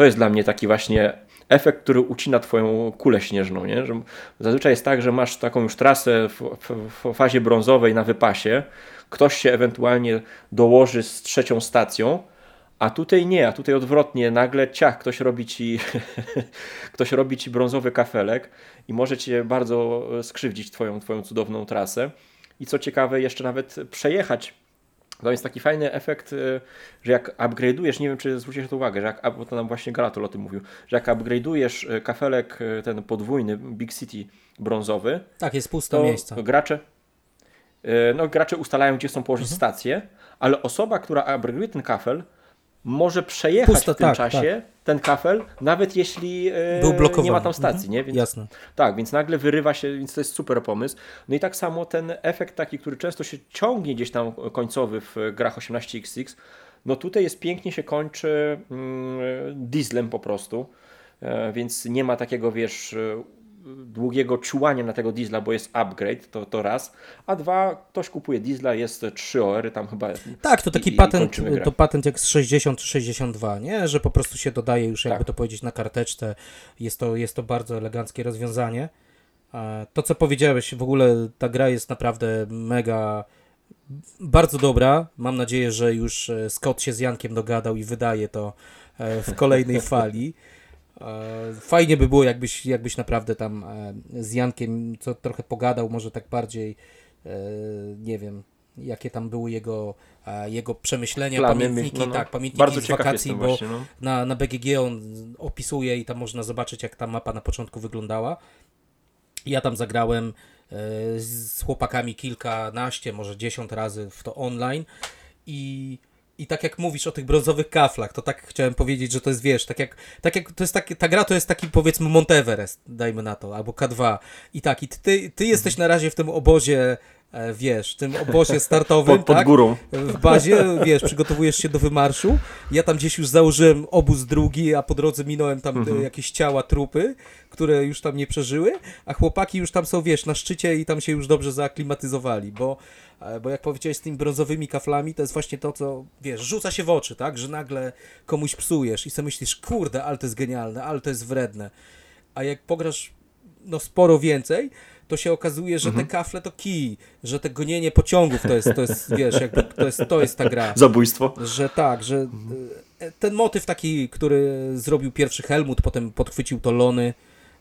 to jest dla mnie taki właśnie efekt, który ucina twoją kulę śnieżną. Nie? Że zazwyczaj jest tak, że masz taką już trasę w, w, w, fazie brązowej na wypasie, ktoś się ewentualnie dołoży z trzecią stacją, a tutaj nie, a tutaj odwrotnie, nagle ciach, ktoś robi ci, ktoś robi ci brązowy kafelek i może cię bardzo skrzywdzić twoją, twoją cudowną trasę. I co ciekawe, jeszcze nawet przejechać to jest taki fajny efekt, y, że jak upgrade'ujesz, nie wiem czy zwrócisz to uwagę, że jak, bo to nam właśnie Galatol o tym mówił, że jak upgrade'ujesz y, kafelek y, ten podwójny Big City brązowy, tak, jest puste miejsce. Gracze, no, gracze ustalają, gdzie chcą położyć mhm. stację, ale osoba, która upgrade'uje ten kafel, może przejechać Pusto, w tym tak, czasie tak. ten kafel, nawet jeśli e, nie ma tam stacji. Mhm. Nie? Więc, Jasne. Tak, więc nagle wyrywa się, więc to jest super pomysł. No i tak samo ten efekt taki, który często się ciągnie gdzieś tam końcowy w grach 18XX, no tutaj jest pięknie się kończy mm, dieslem po prostu, e, więc nie ma takiego, wiesz, długiego czułania na tego diesla, bo jest upgrade, to, to raz, a dwa, ktoś kupuje diesla, jest 3 OR, tam chyba... Tak, to taki i, patent, i to patent jak z 60 czy 62, nie? Że po prostu się dodaje już, jakby tak. to powiedzieć, na karteczce. Jest to, jest to bardzo eleganckie rozwiązanie. To, co powiedziałeś, w ogóle ta gra jest naprawdę mega bardzo dobra. Mam nadzieję, że już e, Scott się z Jankiem dogadał i wydaje to e, w kolejnej fali. E, fajnie by było, jakbyś, jakbyś naprawdę tam e, z Jankiem co trochę pogadał, może tak bardziej, e, nie wiem, jakie tam były jego, jego przemyślenia, Plany, pamiętniki, no, no. tak, pamiętniki Bardzo z wakacji, bo właśnie, no. na, na BGG on opisuje i tam można zobaczyć, jak ta mapa na początku wyglądała. Ja tam zagrałem z chłopakami kilkanaście, może dziesiąt razy w to online i i tak jak mówisz o tych brązowych kaflach, to tak chciałem powiedzieć, że to jest, wiesz, tak jak, tak jak to jest taki, ta gra to jest taki powiedzmy Monteverest, dajmy na to, albo K2. I tak, i ty, ty jesteś na razie w tym obozie wiesz, w tym obozie startowym, pod, pod tak? górą. W bazie, wiesz, przygotowujesz się do wymarszu. Ja tam gdzieś już założyłem obóz drugi, a po drodze minąłem tam mhm. jakieś ciała, trupy, które już tam nie przeżyły, a chłopaki już tam są, wiesz, na szczycie i tam się już dobrze zaaklimatyzowali, bo e, bo jak powiedziałeś z tymi brązowymi kaflami, to jest właśnie to, co, wiesz, rzuca się w oczy, tak, że nagle komuś psujesz i sobie myślisz, kurde, ale to jest genialne, ale to jest wredne. A jak pograsz, no, sporo więcej, to się okazuje, że mhm. te kafle to kij, że te gonienie pociągów to jest, to jest wiesz, jakby to jest, to jest ta gra. Zabójstwo. Że tak, że e, ten motyw taki, który zrobił pierwszy Helmut, potem podchwycił to Lony,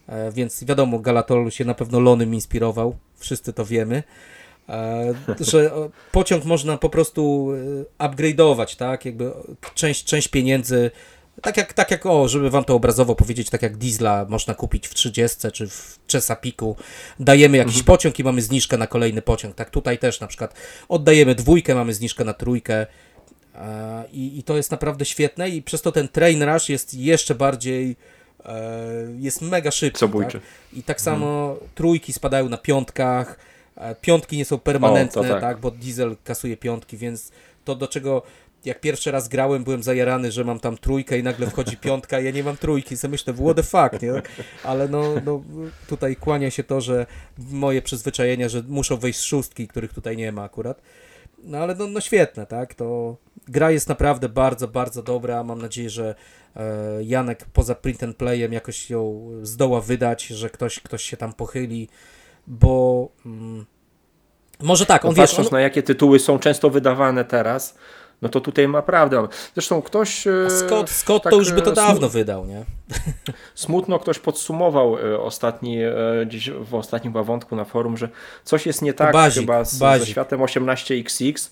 e, więc wiadomo, Galatol się na pewno Lonym inspirował, wszyscy to wiemy, e, że pociąg można po prostu upgrade'ować, tak, jakby część, część pieniędzy tak jak, tak jak, o, żeby wam to obrazowo powiedzieć, tak jak diesla można kupić w 30 czy w Chesapeake'u, dajemy jakiś mhm. pociąg i mamy zniżkę na kolejny pociąg. Tak tutaj też na przykład oddajemy dwójkę, mamy zniżkę na trójkę e, i, i to jest naprawdę świetne i przez to ten train rush jest jeszcze bardziej e, jest mega szybki. Tak? I tak samo mhm. trójki spadają na piątkach, e, piątki nie są permanentne, o, tak. tak, bo diesel kasuje piątki, więc to do czego jak pierwszy raz grałem, byłem zajarany, że mam tam trójkę i nagle wchodzi piątka, ja nie mam trójki, sobie myślę, what the fuck, nie? Ale no, no tutaj kłania się to, że moje przyzwyczajenia, że muszą wejść szóstki, których tutaj nie ma akurat. No ale no, no świetne, tak? To gra jest naprawdę bardzo, bardzo dobra. Mam nadzieję, że e, Janek poza print and playem jakoś ją zdoła wydać, że ktoś, ktoś się tam pochyli, bo mm, może tak, on no, Patrząc on... na jakie tytuły są często wydawane teraz, no to tutaj ma prawdę. Zresztą ktoś... A e, Scott, Scott tak, to już by to e, dawno wydał, nie? Smutno ktoś podsumował e, ostatni, gdzieś w ostatnim wątku na forum, że coś jest nie tak bazik, chyba z, ze światem 18XX,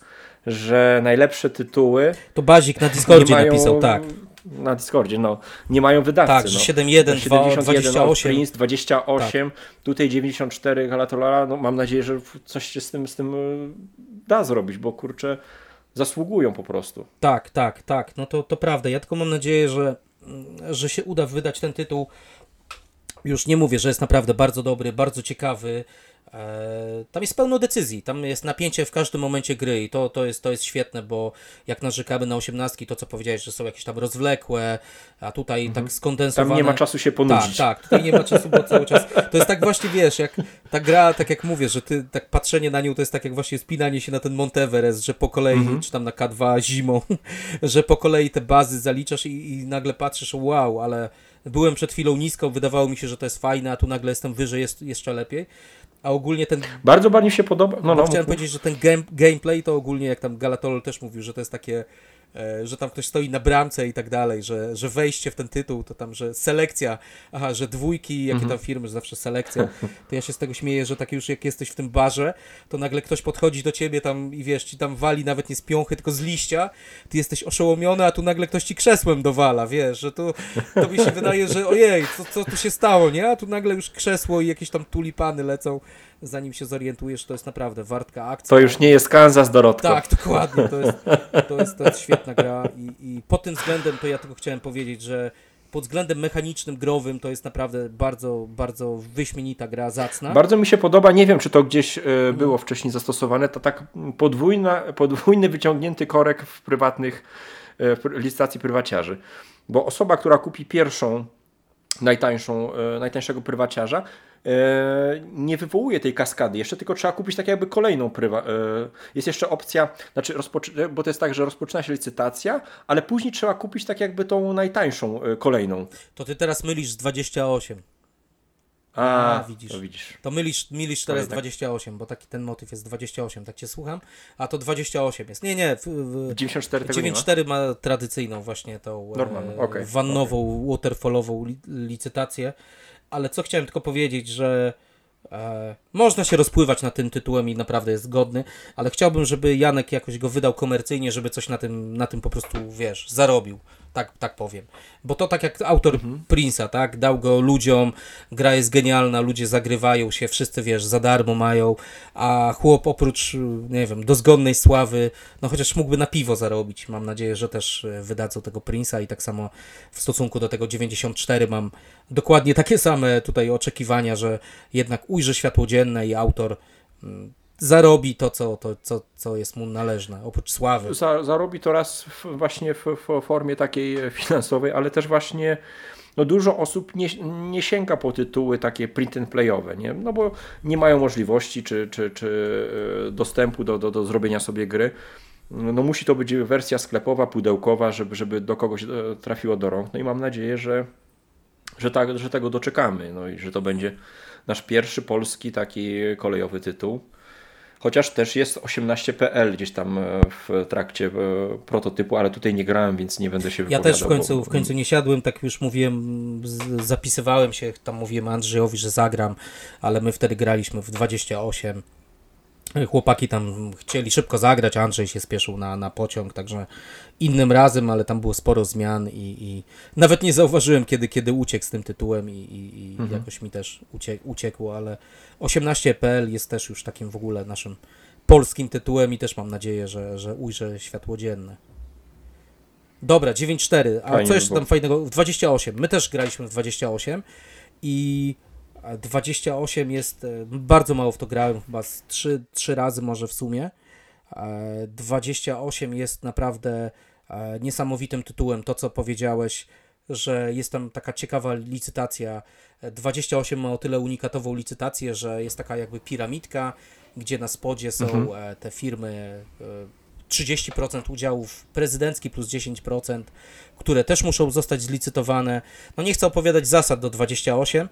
że najlepsze tytuły... To Bazik na Discordzie mają, napisał, tak. Na Discordzie, no. Nie mają wydawcy. Tak, no. 71, 28. Prince, 28, tak. tutaj 94 Galatolara, no mam nadzieję, że coś się z tym, z tym da zrobić, bo kurczę zasługują po prostu. Tak, tak, tak. No to, to prawda. Ja tylko mam nadzieję, że, że się uda wydać ten tytuł. Już nie mówię, że jest naprawdę bardzo dobry, bardzo ciekawy. E, tam jest pełno decyzji, tam jest napięcie w każdym momencie gry i to, to, jest, to jest świetne, bo jak narzekamy na osiemnastki, to co powiedziałeś, że są jakieś tam rozwlekłe, a tutaj mhm. tak skondensowane. Tam nie ma czasu się ponudzić. Tak, tak, tutaj nie ma czasu, bo cały czas, to jest tak właśnie, wiesz, jak ta gra, tak jak mówię, że ty, tak patrzenie na nią to jest tak jak właśnie spinanie się na ten Monteverest, że po kolei, mhm. czy tam na K2 zimą, że po kolei te bazy zaliczasz i, i nagle patrzysz, wow, ale byłem przed chwilą nisko, wydawało mi się, że to jest fajne, a tu nagle jestem wyżej, jest jeszcze lepiej. A ogólnie ten. Bardzo bardziej się podoba. No, no, chciałem mów, powiedzieć, że ten game, gameplay to ogólnie, jak tam Galatol też mówił, że to jest takie że tam ktoś stoi na bramce i tak dalej, że, że wejście w ten tytuł, to tam, że selekcja, aha, że dwójki, jakie mhm. tam firmy, że zawsze selekcja, to ja się z tego śmieję, że tak już jak jesteś w tym barze, to nagle ktoś podchodzi do ciebie tam i wiesz, ci tam wali nawet nie z piąchy, tylko z liścia, ty jesteś oszołomiony, a tu nagle ktoś ci krzesłem dowala, wiesz, że tu, to mi się wydaje, że ojej, co, co tu się stało, nie? A tu nagle już krzesło i jakieś tam tulipany lecą, zanim się zorientujesz, to jest naprawdę wartka akcja. To już nie jest Kansas, Dorotko. Tak, dokładnie, to jest, to jest, to jest świetna gra i, i pod tym względem to ja tylko chciałem powiedzieć, że pod względem mechanicznym, growym to jest naprawdę bardzo, bardzo wyśmienita gra, zacna. Bardzo mi się podoba, nie wiem czy to gdzieś y, było wcześniej zastosowane, to tak podwójna, podwójny wyciągnięty korek w prywatnych y, w licytacji prywaciarzy. Bo osoba, która kupi pierwszą najtańszą, y, najtańszego prywaciarza, E, nie wywołuje tej kaskady jeszcze, tylko trzeba kupić tak jakby kolejną prywa. E, jest jeszcze opcja, znaczy bo to jest tak, że rozpoczyna się licytacja, ale później trzeba kupić tak jakby tą najtańszą e, kolejną. To ty teraz mylisz z 28. A, A widzisz. To widzisz. To mylisz, mylisz teraz tak. 28, bo taki ten motyw jest 28, tak cię słucham. A to 28 jest. Nie, nie. W, w 94 94 ma? tradycyjną właśnie tą e, okay. wannową, okay. waterfallową li, licytację ale co chciałem tylko powiedzieć, że e, można się rozpływać na tym tytułem i naprawdę jest godny, ale chciałbym, żeby Janek jakoś go wydał komercyjnie, żeby coś na tym, na tym po prostu, wiesz, zarobił tak, tak powiem. Bo to tak jak autor mhm. Prince'a, tak? Dał go ludziom, gra jest genialna, ludzie zagrywają się, wszyscy wiesz, za darmo mają, a chłop oprócz, nie wiem, dozgonnej sławy, no chociaż mógłby na piwo zarobić. Mam nadzieję, że też e, wydadzą tego Prince'a i tak samo w stosunku do tego 94 mam dokładnie takie same tutaj oczekiwania, że jednak ujrzy światło dzienne i autor mm, zarobi to, co, to, co, co jest mu należne, oprócz sławy. Za, zarobi to raz właśnie w, w, formie takiej finansowej, ale też właśnie no dużo osób nie, nie sięga po tytuły takie print and playowe, nie? no bo nie mają możliwości czy, czy, czy e, dostępu do, do, do zrobienia sobie gry. No musi to być wersja sklepowa, pudełkowa, żeby, żeby do kogoś e, trafiło do rąk. No i mam nadzieję, że, że, tak, że tego doczekamy. No i że to będzie nasz pierwszy polski taki kolejowy tytuł. Chociaż też jest 18.pl gdzieś tam e, w trakcie e, prototypu, ale tutaj nie grałem, więc nie będę się wypowiadał. Ja też w końcu, bo... w końcu nie siadłem, tak już mówiłem, zapisywałem się, tam mówiłem Andrzejowi, że zagram, ale my wtedy graliśmy w 28 Chłopaki tam chcieli szybko zagrać, Andrzej się spieszył na, na pociąg, także innym razem, ale tam było sporo zmian i, i nawet nie zauważyłem, kiedy, kiedy uciekł z tym tytułem i, i, i mhm. jakoś mi też uciek, uciekł, ale 18.pl jest też już takim w ogóle naszym polskim tytułem i też mam nadzieję, że, że ujrzę światło dzienne. Dobra, 9.4, a Fajnie co jeszcze tam fajnego? W 28, my też graliśmy w 28 i 28 jest, e, bardzo mało w to grałem, chyba z 3, 3 razy może w sumie. 28 e, jest naprawdę e, niesamowitym tytułem. To, co powiedziałeś, że jest tam taka ciekawa licytacja. 28 ma o tyle unikatową licytację, że jest taka jakby piramidka, gdzie na spodzie są mhm. te firmy 30% udziałów prezydencki plus 10%, które też muszą zostać zlicytowane. No nie chcę opowiadać zasad do 28,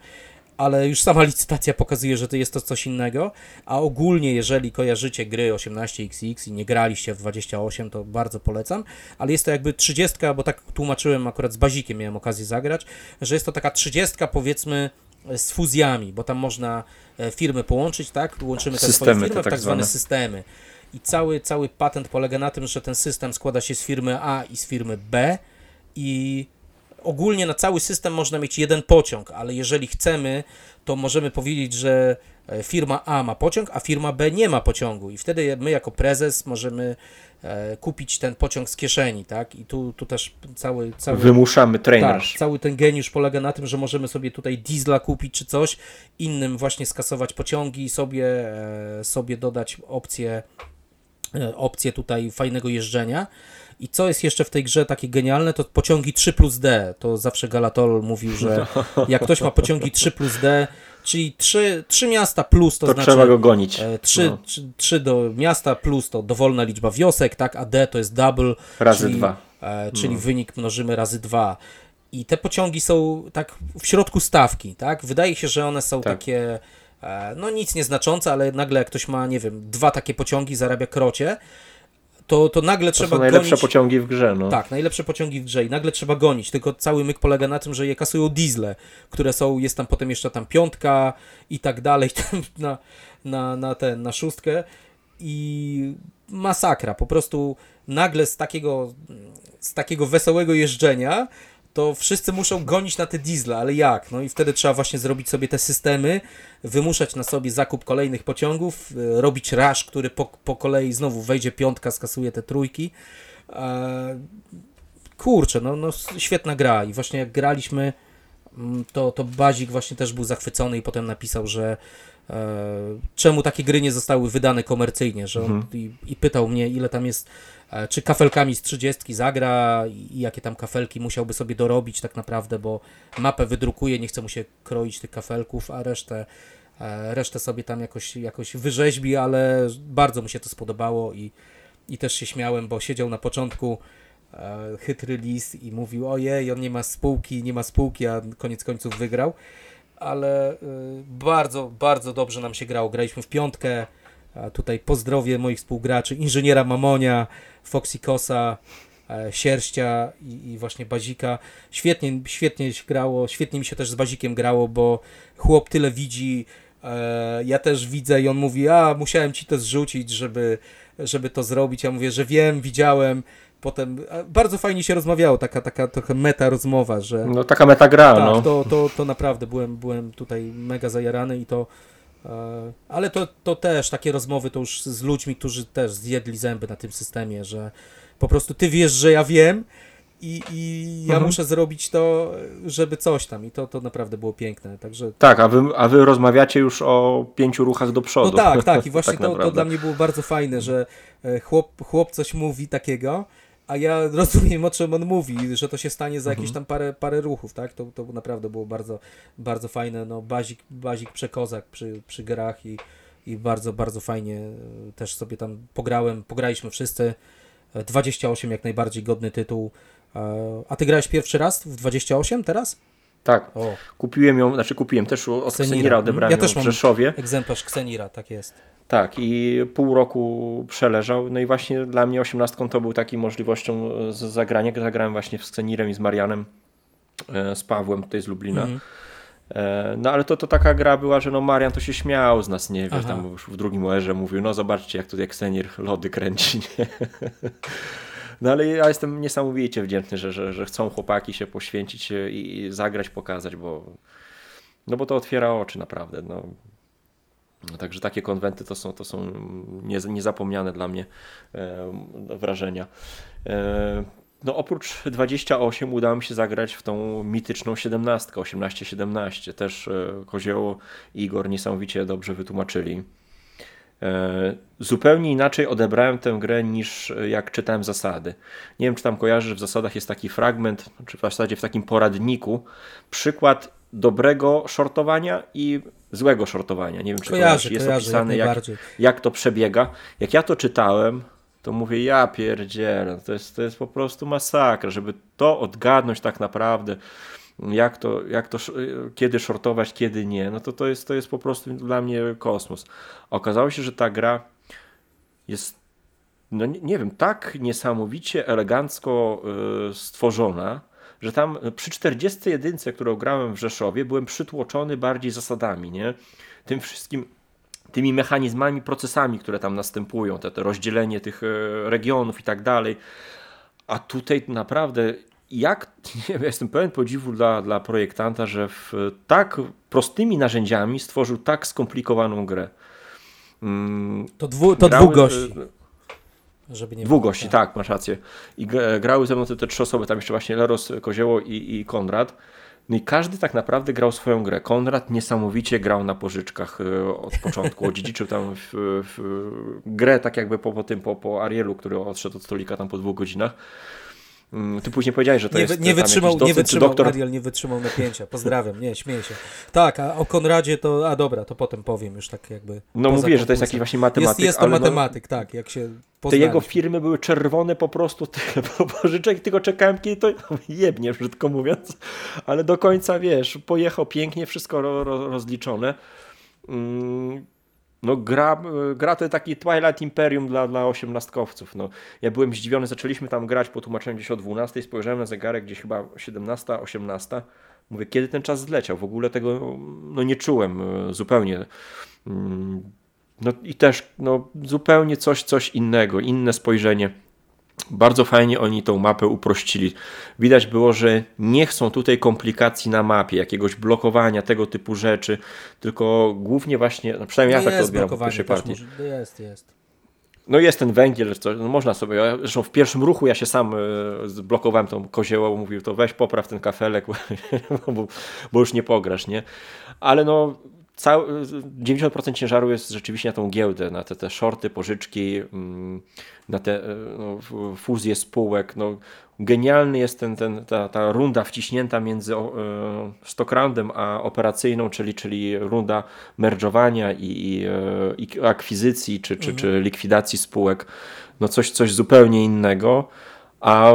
ale już sama licytacja pokazuje, że to jest to coś innego, a ogólnie jeżeli kojarzycie gry 18XX i nie graliście w 28, to bardzo polecam, ale jest to jakby 30, bo tak tłumaczyłem akurat z Bazikiem, miałem okazję zagrać, że jest to taka 30 powiedzmy z fuzjami, bo tam można e, firmy połączyć, tak? Łączymy te systemy, swoje firmy tak, tak zwane systemy. I cały, cały patent polega na tym, że ten system składa się z firmy A i z firmy B i ogólnie na cały system można mieć jeden pociąg, ale jeżeli chcemy, to możemy powiedzieć, że e, firma A ma pociąg, a firma B nie ma pociągu i wtedy my jako prezes możemy e, kupić ten pociąg z kieszeni, tak? I tu, tu też cały, cały... Wymuszamy trainer. Tak, cały ten geniusz polega na tym, że możemy sobie tutaj diesla kupić czy coś, innym właśnie skasować pociągi i sobie, e, sobie dodać opcję, opcję tutaj fajnego jeżdżenia. I co jest jeszcze w tej grze takie genialne, to pociągi 3 plus D. To zawsze Galatol mówił, że jak ktoś ma pociągi 3 plus D, czyli 3, 3 miasta plus to, to znaczy... trzeba go gonić. 3, no. 3, 3, do miasta plus to dowolna liczba wiosek, tak, a D to jest double. Razy 2. E, czyli no. wynik mnożymy razy 2. I te pociągi są tak w środku stawki, tak? Wydaje się, że one są tak. takie e, no nic nieznaczące, ale nagle jak ktoś ma, nie wiem, dwa takie pociągi, zarabia krocie, to, to nagle to trzeba są najlepsze gonić... pociągi w grze, no. Tak, najlepsze pociągi w grze i nagle trzeba gonić, tylko cały myk polega na tym, że je kasują diesle, które są, jest tam potem jeszcze tam piątka i tak dalej, tam na, na, na ten, na szóstkę. I masakra, po prostu nagle z takiego, z takiego wesołego jeżdżenia to wszyscy muszą gonić na te diesle, ale jak? No i wtedy trzeba właśnie zrobić sobie te systemy, wymuszać na sobie zakup kolejnych pociągów, e, robić rasz, który po, po kolei znowu wejdzie piątka, skasuje te trójki. E, kurczę, no, no świetna gra i właśnie jak graliśmy, mm, to, to Bazik właśnie też był zachwycony i potem napisał, że czemu takie gry nie zostały wydane komercyjnie, że on, mhm. i, i pytał mnie, ile tam jest E, czy kafelkami z 30 zagra i jakie tam kafelki musiałby sobie dorobić tak naprawdę, bo mapę wydrukuje, nie chce mu się kroić tych kafelków, a resztę, e, resztę sobie tam jakoś, jakoś wyrzeźbi, ale bardzo mu się to spodobało i, i też się śmiałem, bo siedział na początku e, chytry lis i mówił, ojej, on nie ma spółki, nie ma spółki, a koniec końców wygrał, ale bardzo, bardzo dobrze nam się grało. Graliśmy w piątkę, a tutaj pozdrowie moich współgraczy, inżyniera Mamonia, Foxikosa, e, Sierścia i, i, właśnie Bazika. Świetnie, świetnie się grało, świetnie mi się też z Bazikiem grało, bo chłop tyle widzi, E, ja też widzę i on mówi, a musiałem ci to zrzucić, żeby, żeby to zrobić. Ja mówię, że wiem, widziałem. Potem bardzo fajnie się rozmawiało, taka, taka trochę meta rozmowa, że... No taka meta gra, tak, no. To, to, to naprawdę byłem, byłem tutaj mega zajarany i to... E, ale to, to też takie rozmowy to już z ludźmi, którzy też zjedli zęby na tym systemie, że po prostu ty wiesz, że ja wiem, i, i ja mhm. muszę zrobić to, żeby coś tam. I to, to naprawdę było piękne. Także... Tak, a wy, a wy rozmawiacie już o pięciu ruchach do przodu. No tak, tak. I właśnie tak to, to dla mnie było bardzo fajne, że e, chłop, chłop coś mówi takiego, a ja rozumiem, o czym on mówi, że to się stanie za jakieś mhm. tam parę, parę ruchów, tak? To, to naprawdę było bardzo, bardzo fajne. No, bazik, bazik przekozak przy, przy grach i, i bardzo, bardzo fajnie e, też sobie tam pograłem, pograliśmy wszyscy. 28 e, jak najbardziej godny tytuł. A ty grałeś pierwszy raz w 28 teraz? Tak. O. Kupiłem ją, znaczy kupiłem też od Xenira, odebrałem ja też ją w Rzeszowie. egzemplarz Xenira, tak jest. Tak, i pół roku przeleżał. No i właśnie dla mnie osiemnastką to był taką możliwością z zagrania. Zagrałem właśnie z Xenirem i z Marianem, e, z Pawłem tutaj z Lublina. Mm. No ale to, to taka gra była, że no Marian to się śmiał z nas, nie wiesz, Aha. tam już w drugim OR-ze mówił, no zobaczcie jak tutaj Xenir lody kręci, nie? No ale ja jestem niesamowicie wdzięczny, że, że, że chcą chłopaki się poświęcić i, i zagrać, pokazać, bo, no bo to otwiera oczy naprawdę. No. Także takie konwenty to są, to są niezapomniane dla mnie e, wrażenia. E, no oprócz 28 udało mi się zagrać w tą mityczną 17, 18-17. Też e, Kozioło i Igor niesamowicie dobrze wytłumaczyli. Zupełnie inaczej odebrałem tę grę niż jak czytałem zasady. Nie wiem, czy tam kojarzysz, w zasadach jest taki fragment, czy w zasadzie w takim poradniku, przykład dobrego shortowania i złego shortowania. Nie wiem, czy kojarzy, jest kojarzy, opisane, jak, jak to przebiega. Jak ja to czytałem, to mówię, ja pierdzielę, to jest, to jest po prostu masakra, żeby to odgadnąć tak naprawdę jak to, jak to kiedy shortować, kiedy nie, no to to jest, to jest po prostu dla mnie kosmos. Okazało się, że ta gra jest, no nie, nie wiem, tak niesamowicie elegancko y, stworzona, że tam przy 41, którą grałem w Rzeszowie, byłem przytłoczony bardziej zasadami, nie? Tym wszystkim tymi mechanizmami, procesami, które tam następują, te, te rozdzielenie tych y, regionów i tak dalej. A tutaj naprawdę jak, nie wiem, jestem pełen podziwu dla, dla projektanta, że w tak prostymi narzędziami stworzył tak skomplikowaną grę. Mm, to, dwu, to grały, dwóch gości. Żeby nie dwóch gości, tak. tak, masz rację. I grały ze mną te, te trzy osoby, tam jeszcze właśnie Leros, Kozioło i, i Konrad. No i każdy tak naprawdę grał swoją grę. Konrad niesamowicie grał na pożyczkach e, od początku, odziedziczył tam w, w grę tak jakby po, po tym, po, po Arielu, który odszedł od stolika tam po dwóch godzinach. Mm, ty później powiedziałeś, że to nie, jest nie wytrzymał, docent, nie wytrzymał doktor... Ariel nie wytrzymał napięcia. Pozdrawiam, nie, śmieję się. Tak, a o Konradzie to, a dobra, to potem powiem już tak jakby. No mówię, że to jest jakiś właśnie matematyk. Jest, jest to no- matematyk, no, tak, jak się Te jego firmy były czerwone po prostu pożyczek, tylko czekałem kiedy to jebnie, brzydko mówiąc, ale do końca, wiesz, pojechał pięknie, wszystko ro, ro, rozliczone. Mm no gra, gra to taki Twilight Imperium dla, dla osiemnastkowców. No, ja byłem zdziwiony, zaczęliśmy tam grać po tłumaczeniu gdzieś o 12, spojrzałem na zegarek gdzieś chyba 17, 18. Mówię, kiedy ten czas zleciał? W ogóle tego no, nie czułem e, zupełnie. Mm, no i też no, zupełnie coś, coś innego, inne spojrzenie bardzo fajnie oni tą mapę uprościli. Widać było, że nie chcą tutaj komplikacji na mapie, jakiegoś blokowania, tego typu rzeczy, tylko głównie właśnie, no przynajmniej ja tak to odbieram po pierwszej partii. Może, jest, jest. No jest ten węgiel, co, no można sobie, zresztą w pierwszym ruchu ja się sam y, zblokowałem tą koziołą, mówił to weź popraw ten kafelek, bo, bo już nie pograsz, nie? Ale no cały, 90% ciężaru jest rzeczywiście na tą giełdę, na te, te shorty, pożyczki, mm, na te e, no, fuzje spółek. No, genialny jest ten, ten, ta, ta runda wciśnięta między e, stockroundem a operacyjną, czyli, czyli runda merdżowania i, i, e, i akwizycji czy, czy, mhm. czy likwidacji spółek. No coś, coś zupełnie innego. A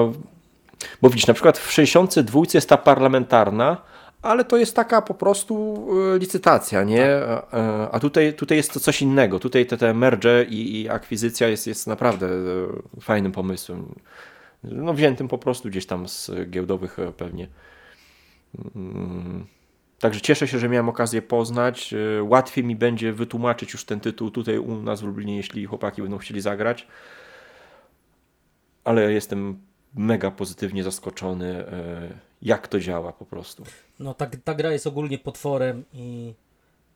bo widzisz, na przykład w 62 jest ta parlamentarna, ale to jest taka po prostu e, licytacja, nie? Tak. A tutaj, tutaj jest to coś innego. Tutaj te, te merge i, i akwizycja jest, jest naprawdę e, fajnym pomysłem. No wziętym po prostu gdzieś tam z giełdowych e, pewnie mm, Także cieszę się, że miałem okazję poznać. E, łatwiej mi będzie wytłumaczyć już ten tytuł tutaj u nas w Lublinie, jeśli chłopaki będą chcieli zagrać. Ale jestem mega pozytywnie zaskoczony, e, jak to działa po prostu. No ta, ta gra jest ogólnie potworem i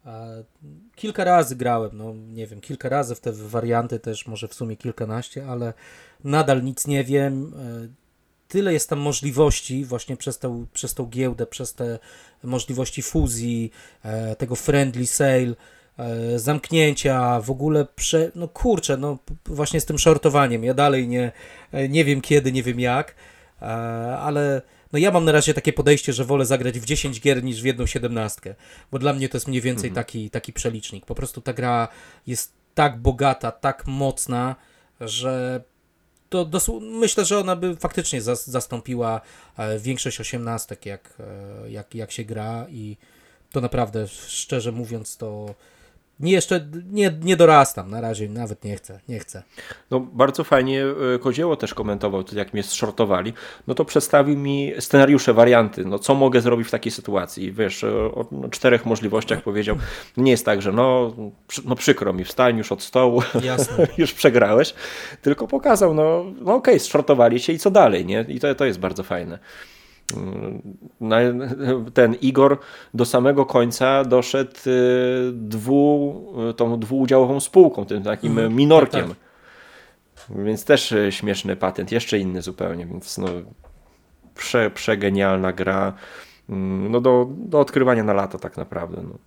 e, kilka razy grałem, no nie wiem, kilka razy w te warianty też, może w sumie kilkanaście, ale nadal nic nie wiem. E, tyle jest tam możliwości właśnie przez tą, przez tą giełdę, przez te możliwości fuzji, e, tego friendly sale, e, zamknięcia, w ogóle prze... no kurczę, no właśnie z tym shortowaniem, ja dalej nie, e, nie wiem kiedy, nie wiem jak, ale no ja mam na razie takie podejście, że wolę zagrać w 10 gier niż w jedną siedemnastkę, bo dla mnie to jest mniej więcej mhm. taki, taki przelicznik. Po prostu ta gra jest tak bogata, tak mocna, że to myślę, że ona by faktycznie zas zastąpiła e, większość osiemnastek, jak, e, jak, jak się gra i to naprawdę, szczerze mówiąc, to nie jeszcze nie, nie dorastam na razie, nawet nie chcę, nie chcę. No bardzo fajnie e, Kozieło też komentował, jak mnie shortowali, no to przedstawił mi scenariusze, warianty, no co mogę zrobić w takiej sytuacji. Wiesz, o, no, czterech możliwościach powiedział, nie jest tak, że no, no przykro mi, wstań już od stołu, już przegrałeś, tylko pokazał, no, no okej, okay, się i co dalej, nie? I to, to jest bardzo fajne ten Igor do samego końca doszedł y, dwu, tą dwuudziałową spółką, tym takim mm, minorkiem. Tak, tak. Więc też y, śmieszny patent, jeszcze inny zupełnie, więc no, prze, przegenialna gra mm, no do, do odkrywania na lata tak naprawdę. No.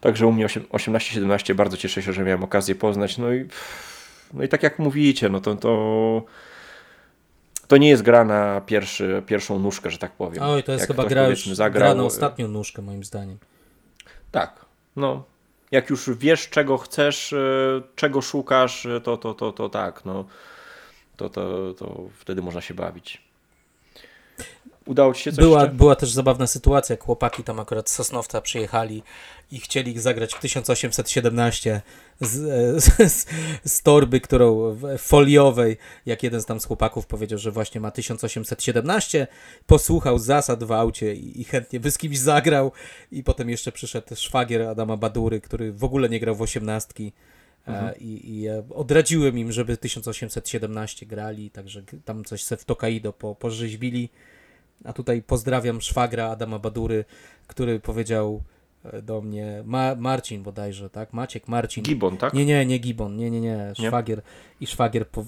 Także u mnie 18-17 bardzo cieszę się, że miałem okazję poznać. No i, no i tak jak mówicie, no to, to to nie jest gra na pierwszy, pierwszą nóżkę, że tak powiem. Oj, to jest jak chyba gra już zagrał... gra na ostatnią nóżkę, moim zdaniem. Tak, no. Jak już wiesz, czego chcesz, e, czego szukasz, e, to, to, to, to tak, no. To, to, to wtedy można się bawić. Udało ci się coś była, jeszcze? była też zabawna sytuacja, jak chłopaki tam akurat z Sosnowca przyjechali i chcieli ich zagrać w 1817 z, z, z, torby, którą foliowej, jak jeden z tam z chłopaków powiedział, że właśnie ma 1817, posłuchał zasad w aucie i, i chętnie by z kimś zagrał i potem jeszcze przyszedł szwagier Adama Badury, który w ogóle nie grał w osiemnastki. E, mhm. I, I odradziłem im, żeby 1817 grali, także tam coś se w Tokaido po, porzeźbili. A tutaj pozdrawiam szwagra Adama Badury, który powiedział e, do mnie, Ma Marcin bodajże, tak? Maciek, Marcin. Gibon, tak? Nie, nie, nie Gibon, nie, nie, nie, szwagier. Nie? I szwagier, po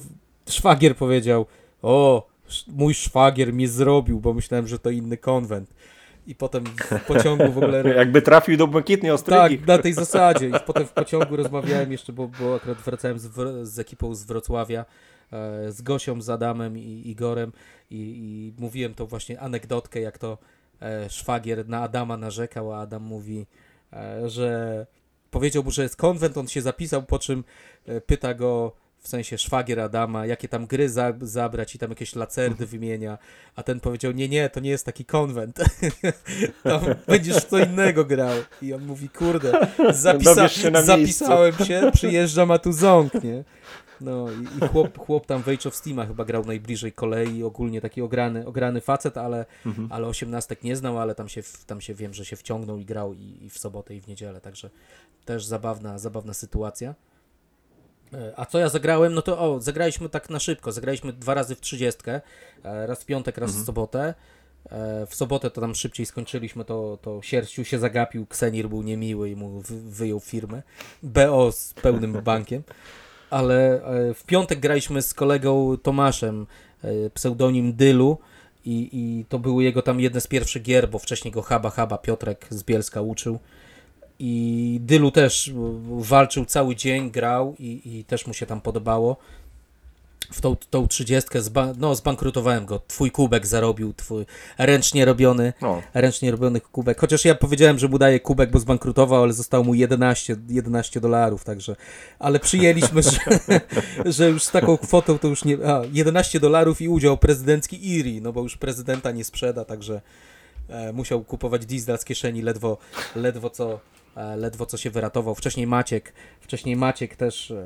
szwagier powiedział, o, mój szwagier mnie zrobił, bo myślałem, że to inny konwent. I potem w pociągu w ogóle... Jakby trafił do błękitnej ostrygi. Tak, na tej zasadzie. I potem w pociągu rozmawiałem jeszcze, bo, bo akurat wracałem z, z ekipą z Wrocławia, z Gosią, z Adamem i Igorem i, i mówiłem to właśnie anegdotkę, jak to e, szwagier na Adama narzekał, a Adam mówi, e, że powiedział mu, że jest konwent, on się zapisał, po czym e, pyta go w sensie szwagier Adama, jakie tam gry za, zabrać i tam jakieś lacerdy wymienia, a ten powiedział, nie, nie, to nie jest taki konwent, tam będziesz co innego grał. I on mówi, kurde, zapisa się zapisałem się, przyjeżdżam, a tu ząk, nie? No i, i chłop, chłop tam w Age of Steama chyba grał najbliżej kolei, ogólnie taki ograny, ograny facet, ale, mhm. ale osiemnastek nie znał, ale tam się, tam się wiem, że się wciągnął i grał i, i w sobotę i w niedzielę, także też zabawna, zabawna sytuacja. E, a co ja zagrałem? No to o, zagraliśmy tak na szybko. Zagraliśmy dwa razy w trzydziestkę. E, raz w piątek, raz mhm. w sobotę. E, w sobotę to tam szybciej skończyliśmy, to, to Sierściu się zagapił, Ksenir był niemiły i mu wyjął firmę. BO z pełnym bankiem ale e, w piątek graliśmy z kolegą Tomaszem, e, pseudonim Dylu i, i to były jego tam jedne z pierwszych gier, bo wcześniej go Haba Haba Piotrek z Bielska uczył. I Dylu też walczył cały dzień, grał i, i też mu się tam podobało w tą, tą 30 zba, no, zbankrutowałem go. Twój kubek zarobił, twój ręcznie robiony, no. ręcznie robiony kubek. Chociaż ja powiedziałem, że mu daję kubek, bo zbankrutował, ale zostało mu 11, 11 dolarów, także. Ale przyjęliśmy, że, że już z taką kwotą to już nie. A, 11 dolarów i udział prezydencki IRI, no bo już prezydenta nie sprzeda, także e, musiał kupować diesel z kieszeni ledwo, ledwo co ledwo co się wyratował. Wcześniej Maciek, wcześniej Maciek też, e,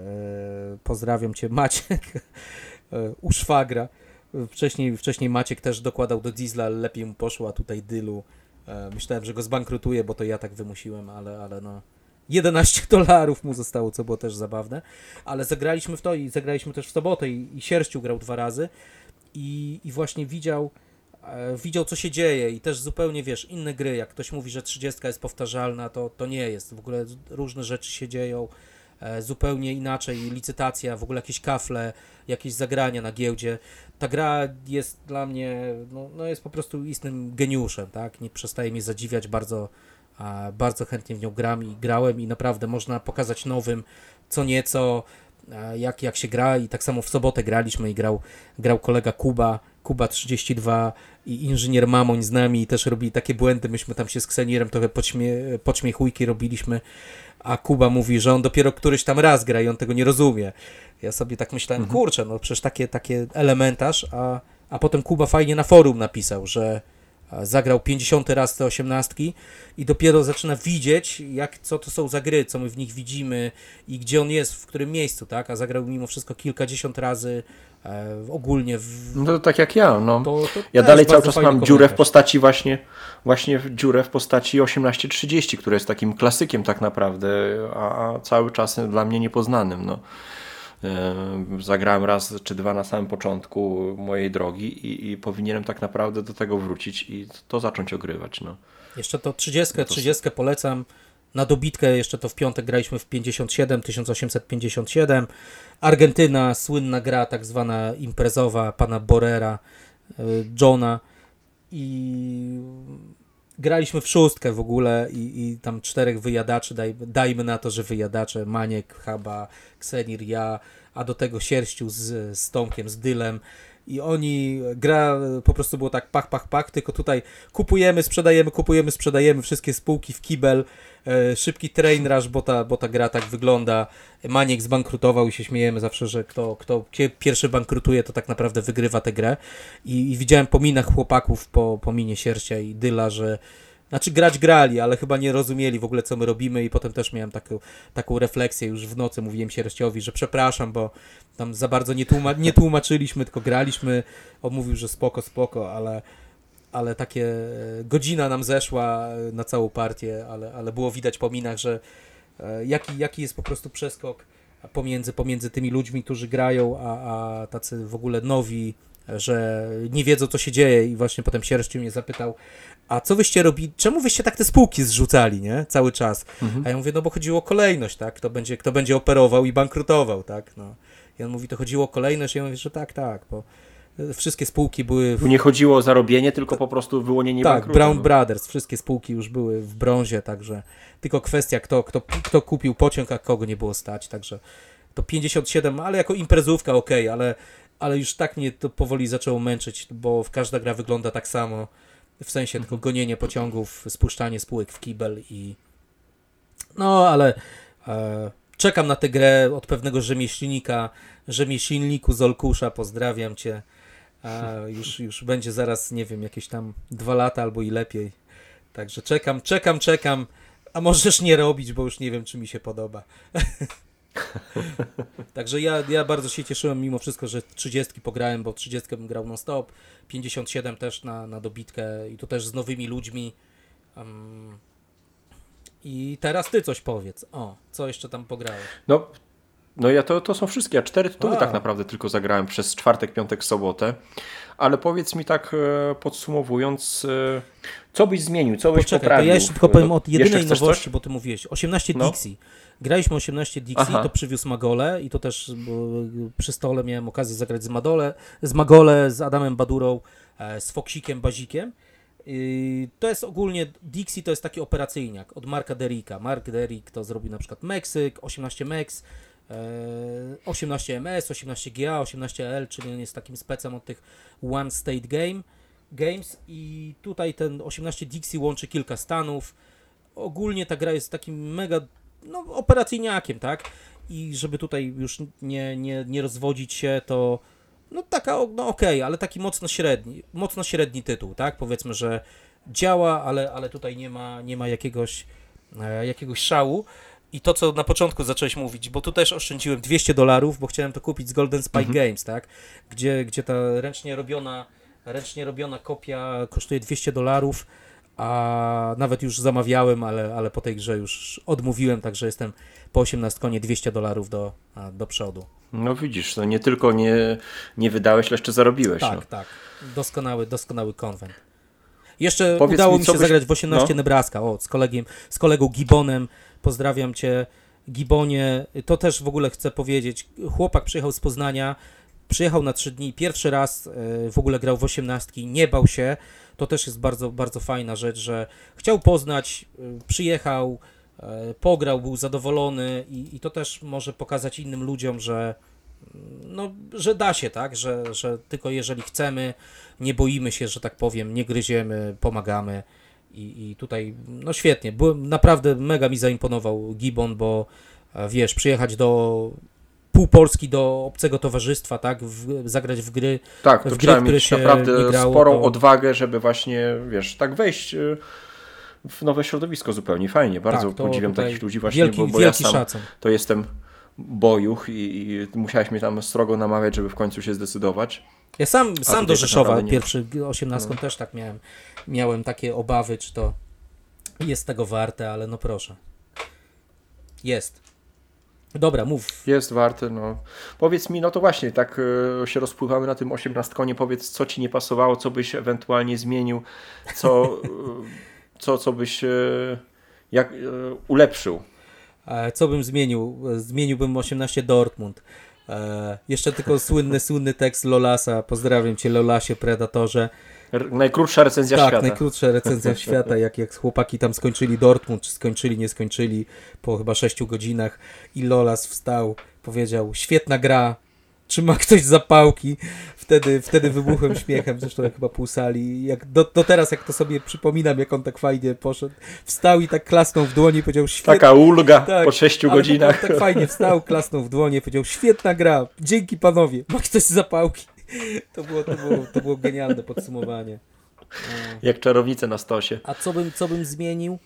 pozdrawiam Cię Maciek, e, u szwagra. Wcześniej, wcześniej Maciek też dokładał do diesla, lepiej mu poszło, a tutaj Dylu E, myślałem, że go zbankrutuję, bo to ja tak wymusiłem, ale, ale no 11 dolarów mu zostało, co było też zabawne. Ale zagraliśmy w to i zagraliśmy też w sobotę i, i Sierściu grał dwa razy i, i właśnie widział e, widział, co się dzieje i też zupełnie, wiesz, inne gry, jak ktoś mówi, że 30 jest powtarzalna, to, to nie jest. W ogóle różne rzeczy się dzieją e, zupełnie inaczej, licytacja, w ogóle jakieś kafle, jakieś zagrania na giełdzie. Ta gra jest dla mnie, no, no jest po prostu istnym geniuszem, tak? Nie przestaje mnie zadziwiać, bardzo, bardzo chętnie w nią gram i grałem i naprawdę można pokazać nowym co nieco, jak, jak się gra i tak samo w sobotę graliśmy i grał, grał kolega Kuba, Kuba 32 i inżynier Mamoń z nami i też robili takie błędy, myśmy tam się z Ksenierem trochę podśmie, podśmiechujki robiliśmy, a Kuba mówi, że on dopiero któryś tam raz gra i on tego nie rozumie. Ja sobie tak myślałem, mhm. kurczę, no przecież takie, takie elementarz, a, a potem Kuba fajnie na forum napisał, że zagrał 50 raz te osiemnastki i dopiero zaczyna widzieć, jak, co to są za gry, co my w nich widzimy i gdzie on jest, w którym miejscu, tak? A zagrał mimo wszystko kilkadziesiąt razy e, ogólnie. W... No to tak jak ja, no. To, to ja dalej cały czas mam dziurę w postaci właśnie, właśnie dziurę w postaci 1830, które jest takim klasykiem tak naprawdę, a, a cały czas dla mnie niepoznanym, no. Zagrałem raz czy dwa na samym początku mojej drogi i, i powinienem tak naprawdę do tego wrócić i to zacząć ogrywać. No. Jeszcze to 30, no to... 30 polecam. Na dobitkę jeszcze to w piątek graliśmy w 57, 1857. Argentyna, słynna gra tak zwana imprezowa pana Borera, e, Johna i graliśmy w szóstkę w ogóle i, i tam czterech wyjadaczy, daj, dajmy na to, że wyjadacze, Maniek, Chaba, Ksenir, ja, a do tego Sierściu z, z Tomkiem, z Dylem. I oni, gra po prostu było tak pach, pach, pach, tylko tutaj kupujemy, sprzedajemy, kupujemy, sprzedajemy wszystkie spółki w kibel, szybki train rush, bo ta, bo ta gra tak wygląda. Maniek zbankrutował i się śmiejemy zawsze, że kto, kto pierwszy bankrutuje, to tak naprawdę wygrywa tę grę. I, i widziałem po minach chłopaków, po, po minie Sierścia i Dyla, że znaczy grać grali, ale chyba nie rozumieli w ogóle co my robimy i potem też miałem taką, taką refleksję już w nocy, mówiłem Sierściowi, że przepraszam, bo tam za bardzo nie, tłuma nie tłumaczyliśmy, tylko graliśmy. On mówił, że spoko, spoko, ale, ale takie e, godzina nam zeszła e, na całą partię, ale, ale było widać po minach, że e, jaki, jaki jest po prostu przeskok pomiędzy, pomiędzy tymi ludźmi, którzy grają, a, a tacy w ogóle nowi, że nie wiedzą, co się dzieje i właśnie potem Sierściu mnie zapytał, a co wyście robili, czemu wyście tak te spółki zrzucali, nie, cały czas? Mhm. A ja mówię, no bo chodziło o kolejność, tak, kto będzie, kto będzie operował i bankrutował, tak, no. I on mówi, to chodziło o kolejność, i ja mówię, że tak, tak, bo wszystkie spółki były... W... Nie chodziło o zarobienie, tylko po prostu wyłonienie Tak, Brown no. Brothers, wszystkie spółki już były w brązie, także tylko kwestia, kto, kto, kto kupił pociąg, a kogo nie było stać, także to 57, ale jako imprezówka ok, ale, ale już tak mnie to powoli zaczęło męczyć, bo każda gra wygląda tak samo, w sensie tylko mhm. gonienie pociągów, spuszczanie spółek w kibel i no, ale e, czekam na tę grę od pewnego rzemieślnika, rzemieślniku z Olkusza, pozdrawiam cię. A już, już będzie zaraz, nie wiem, jakieś tam dwa lata albo i lepiej. Także czekam, czekam, czekam, a możesz nie robić, bo już nie wiem, czy mi się podoba. Także ja, ja bardzo się cieszyłem mimo wszystko, że 30 pograłem, bo 30 bym grał non stop, 57 też na, na dobitkę i to też z nowymi ludźmi. Um, I teraz ty coś powiedz. O, co jeszcze tam pograłeś? No, no ja to, to są wszystkie. Ja cztery tytuły tak naprawdę tylko zagrałem przez czwartek, piątek, sobotę. Ale powiedz mi tak e, podsumowując, e, co byś zmienił, co byś Poczekaj, poprawił? To ja jeszcze tylko powiem od jedynej nowości, coś? bo ty mówiłeś. 18 no. Dixie. Graliśmy 18 Dixie, Aha. to przywiózł Magole i to też przy stole miałem okazję zagrać z Madole, z Magole, z Adamem Badurą, e, z Foksikiem, Bazikiem. To jest ogólnie, Dixie to jest taki operacyjniak od Marka Derricka. Mark Derrick to zrobił na przykład Meksyk, 18 Mex, 18MS, 18GA, 18L, czyli on jest takim specem od tych One State Game, Games i tutaj ten 18 Dixie łączy kilka stanów. Ogólnie ta gra jest takim mega no, operacyjniakiem, tak? I żeby tutaj już nie, nie, nie rozwodzić się, to no taka, no okej, okay, ale taki mocno średni, mocno średni tytuł, tak? Powiedzmy, że działa, ale, ale tutaj nie ma, nie ma jakiegoś, e, jakiegoś szału. I to, co na początku zacząłeś mówić, bo tu też oszczędziłem 200 dolarów, bo chciałem to kupić z Golden Spike mhm. Games, tak? Gdzie, gdzie ta ręcznie robiona, ręcznie robiona kopia kosztuje 200 dolarów, a nawet już zamawiałem, ale, ale po tej grze już odmówiłem, także jestem po 18 konie 200 dolarów do, do przodu. No widzisz, no nie tylko nie, nie wydałeś, ale jeszcze zarobiłeś. Tak, no. tak. Doskonały, doskonały konwent. Jeszcze Powiedz udało mi, mi się byś... zagrać w 18 no. Nebraska, o, z, kolegiem, z kolegą Gibonem, pozdrawiam Cię. Gibonie, to też w ogóle chcę powiedzieć, chłopak przyjechał z Poznania, przyjechał na trzy dni, pierwszy raz e, w ogóle grał w 18, nie bał się, to też jest bardzo, bardzo fajna rzecz, że chciał poznać, e, przyjechał, e, pograł, był zadowolony i, i to też może pokazać innym ludziom, że no, że da się, tak, że, że tylko jeżeli chcemy, nie boimy się, że tak powiem, nie gryziemy, pomagamy i, i tutaj, no świetnie, byłem, naprawdę mega mi zaimponował Gibbon, bo wiesz, przyjechać do pół Polski do obcego towarzystwa, tak, w, zagrać w gry, tak, to w gry, które się naprawdę grało, sporą to... odwagę, żeby właśnie, wiesz, tak wejść y, w nowe środowisko zupełnie fajnie. Bardzo tak, podziwiam takich ludzi właśnie, wielki, bo, bo wielki ja sam szacun. to jestem bojuch i, i musiałeś mnie tam strogo namawiać, żeby w końcu się zdecydować. Ja sam, sam do Rzeszowa, pierwszy 18 no. też tak miałem, miałem takie obawy, czy to jest tego warte, ale no proszę. Jest. Dobra, mów. Jest warte, no. Powiedz mi, no to właśnie, tak y, się rozpływamy na tym 18 konie, powiedz, co ci nie pasowało, co byś ewentualnie zmienił, co, y, co, co byś y, jak, ulepszył. Co bym zmienił? Zmieniłbym 18 Dortmund. Jeszcze tylko słynny, słynny tekst Lolasa. Pozdrawiam cię, Lolasie, Predatorze. Najkrótsza recenzja tak, świata. Tak, najkrótsza recenzja świata, jak, jak chłopaki tam skończyli Dortmund, czy skończyli, nie skończyli po chyba 6 godzinach i Lolas wstał, powiedział, świetna gra, czy ma ktoś zapałki? Wtedy, wtedy wybuchłem śmiechem, zresztą jak chyba pół sali. Jak do, do teraz, jak to sobie przypominam, jak on tak fajnie poszedł, wstał i tak klasnął w dłonie, powiedział świetna... Taka ulga tak, po sześciu godzinach. Tak fajnie wstał, klasnął w dłonie, powiedział świetna gra, dzięki panowie, ma ktoś zapałki? To było, to było, to było genialne podsumowanie. Jak czarownice na stosie. A co bym, co bym zmienił?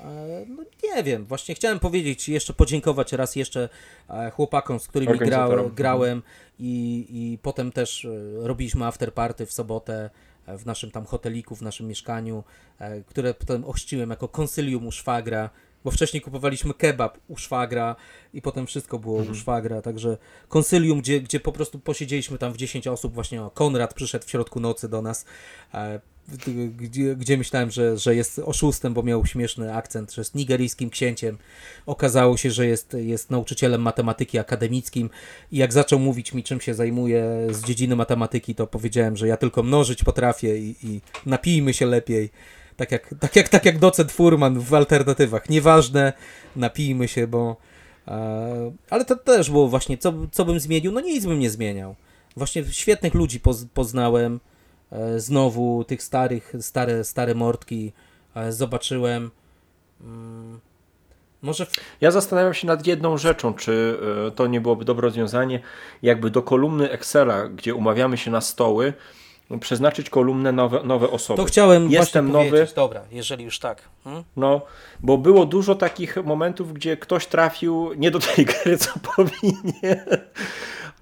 E, no nie wiem, właśnie chciałem powiedzieć, jeszcze podziękować raz jeszcze e, chłopakom, z którymi grałem, grałem i, i potem też e, robiliśmy afterparty w sobotę w naszym tam hoteliku, w naszym mieszkaniu, które potem ochrzciłem jako konsylium u szwagra, bo wcześniej kupowaliśmy kebab u szwagra i potem wszystko było mhm. u szwagra, także konsylium, gdzie, gdzie po prostu posiedzieliśmy tam w 10 osób, właśnie o, Konrad przyszedł w środku nocy do nas, gdzie, gdzie myślałem, że, że jest oszustem, bo miał śmieszny akcent, że jest nigeryjskim księciem. Okazało się, że jest, jest nauczycielem matematyki akademickim i jak zaczął mówić mi, czym się zajmuje z dziedziny matematyki, to powiedziałem, że ja tylko mnożyć potrafię i, i napijmy się lepiej. Tak jak, tak, jak, tak jak docent Furman w alternatywach. Nieważne, napijmy się, bo... E, ale to też było właśnie, co, co bym zmienił? No nic bym nie zmieniał. Właśnie świetnych ludzi poz, poznałem, E, znowu tych starych, stare, stare mordki e, zobaczyłem. Mm, może. Ja zastanawiam się nad jedną rzeczą, czy to nie byłoby dobre rozwiązanie, jakby do kolumny Excela, gdzie umawiamy się na stoły, przeznaczyć kolumnę nowe, nowe osoby. To chciałem Jestem nowy. Dobra, jeżeli już tak. Hmm? No, bo było dużo takich momentów, gdzie ktoś trafił nie do tej gry, co powinien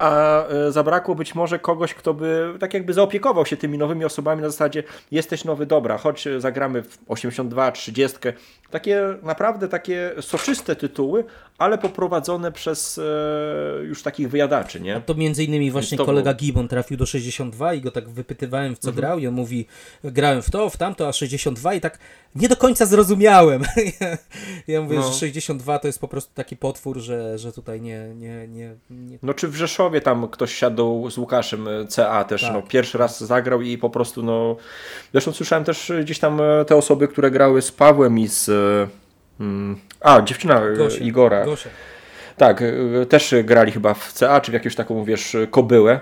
a e, zabrakło być może kogoś, kto by tak jakby zaopiekował się tymi nowymi osobami na zasadzie jesteś nowy, dobra, chodź zagramy w 82, 30. Takie naprawdę takie soczyste tytuły, ale poprowadzone przez e, już takich wyjadaczy, nie? A to między innymi właśnie kolega był... Gibbon trafił do 62 i go tak wypytywałem w co mhm. grał i on mówi grałem w to, w tamto, a 62 i tak nie do końca zrozumiałem. ja mówię, no. że 62 to jest po prostu taki potwór, że, że tutaj nie, nie, nie, nie... No czy w Rzeszowie tam ktoś siadł z Łukaszem e, CA też, tak. no pierwszy raz zagrał i po prostu no... Zresztą słyszałem też gdzieś tam e, te osoby, które grały z Pawłem i z... Hmm, a, dziewczyna Gosia. Igora. Gosia. Tak, też grali chyba w CA, czy w jakąś taką, wiesz, kobyłę.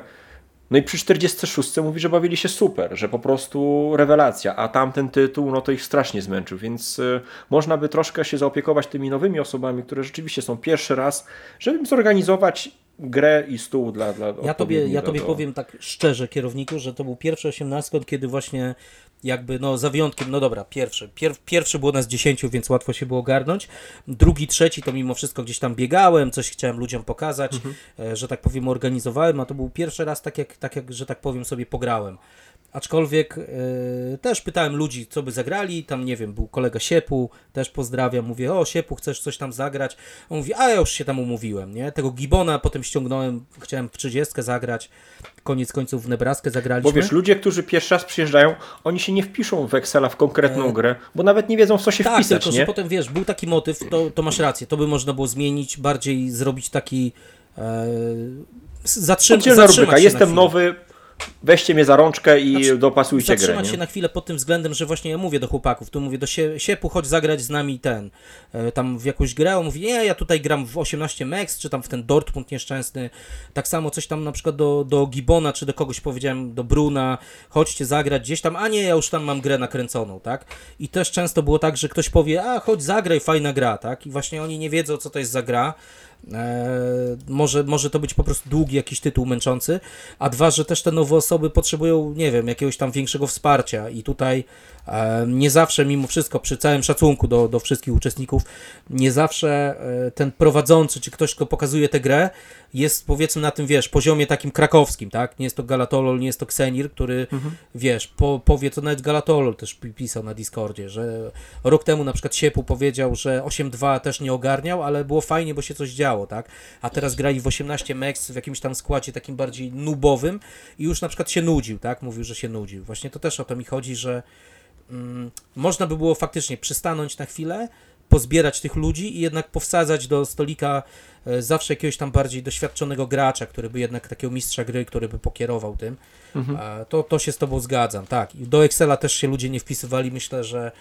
No i przy 46 mówi, że bawili się super, że po prostu rewelacja, a tamten tytuł, no to ich strasznie zmęczył, więc można by troszkę się zaopiekować tymi nowymi osobami, które rzeczywiście są pierwszy raz, żeby zorganizować grę i stół dla, dla Ja tobie, ja tobie powiem tak szczerze, kierowniku, że to był pierwszy 18, kiedy właśnie jakby, no za wyjątkiem, no dobra, pierwszy. Pier, pierwszy było nas 10, więc łatwo się było ogarnąć. Drugi, trzeci to mimo wszystko gdzieś tam biegałem, coś chciałem ludziom pokazać, mhm. E, że tak powiem organizowałem, a to był pierwszy raz tak jak, tak jak, że tak powiem sobie pograłem. Aczkolwiek yy, też pytałem ludzi, co by zagrali. Tam nie wiem, był kolega Siepu, też pozdrawiam. Mówię, o Siepu, chcesz coś tam zagrać? On mówi, a ja już się tam umówiłem, nie? Tego Gibona potem ściągnąłem, chciałem w 30 zagrać. Koniec końców w Nebraskę zagraliśmy. Bo wiesz, ludzie, którzy pierwszy raz przyjeżdżają, oni się nie wpiszą w Excela w konkretną e... grę, bo nawet nie wiedzą, w co się tak, wpisać. tylko, nie? że potem wiesz, był taki motyw, to, to masz rację, to by można było zmienić, bardziej zrobić taki. E... Zatrzym, zatrzymać Jestem nowy, weźcie mnie za rączkę i znaczy, dopasujcie grę. Zatrzymać się na chwilę pod tym względem, że właśnie ja mówię do chłopaków, tu mówię do sie, Siepu, chodź zagrać z nami ten, e, tam w jakąś grę, on mówi, nie, ja tutaj gram w 18 Max, czy tam w ten Dortmund nieszczęsny, tak samo coś tam na przykład do, do Gibona, czy do kogoś powiedziałem, do Bruna, chodźcie zagrać gdzieś tam, a nie, ja już tam mam grę nakręconą, tak? I też często było tak, że ktoś powie, a chodź zagraj, fajna gra, tak? I właśnie oni nie wiedzą, co to jest za gra, może, może to być po prostu długi jakiś tytuł męczący, a dwa, że też te nowe osoby potrzebują, nie wiem, jakiegoś tam większego wsparcia. I tutaj e, nie zawsze, mimo wszystko, przy całym szacunku do, do wszystkich uczestników, nie zawsze e, ten prowadzący, czy ktoś, kto pokazuje tę grę, jest powiedzmy na tym, wiesz, poziomie takim krakowskim, tak? Nie jest to Galatolol, nie jest to Xenir, który, mhm. wiesz, po, powie, to nawet Galatolol też pisał na Discordzie, że rok temu na przykład Siepu powiedział, że 8.2 też nie ogarniał, ale było fajnie, bo się coś działo, tak? A teraz grali w 18 mex w jakimś tam składzie takim bardziej nubowym i już na przykład się nudził, tak? Mówił, że się nudził. Właśnie to też o to mi chodzi, że mm, można by było faktycznie przystanąć na chwilę, pozbierać tych ludzi i jednak powsadzać do stolika e, zawsze jakiegoś tam bardziej doświadczonego gracza, który by jednak takiego mistrza gry, który by pokierował tym. Mhm. To, to się z tobą zgadzam, tak. I do Excela też się ludzie nie wpisywali, myślę, że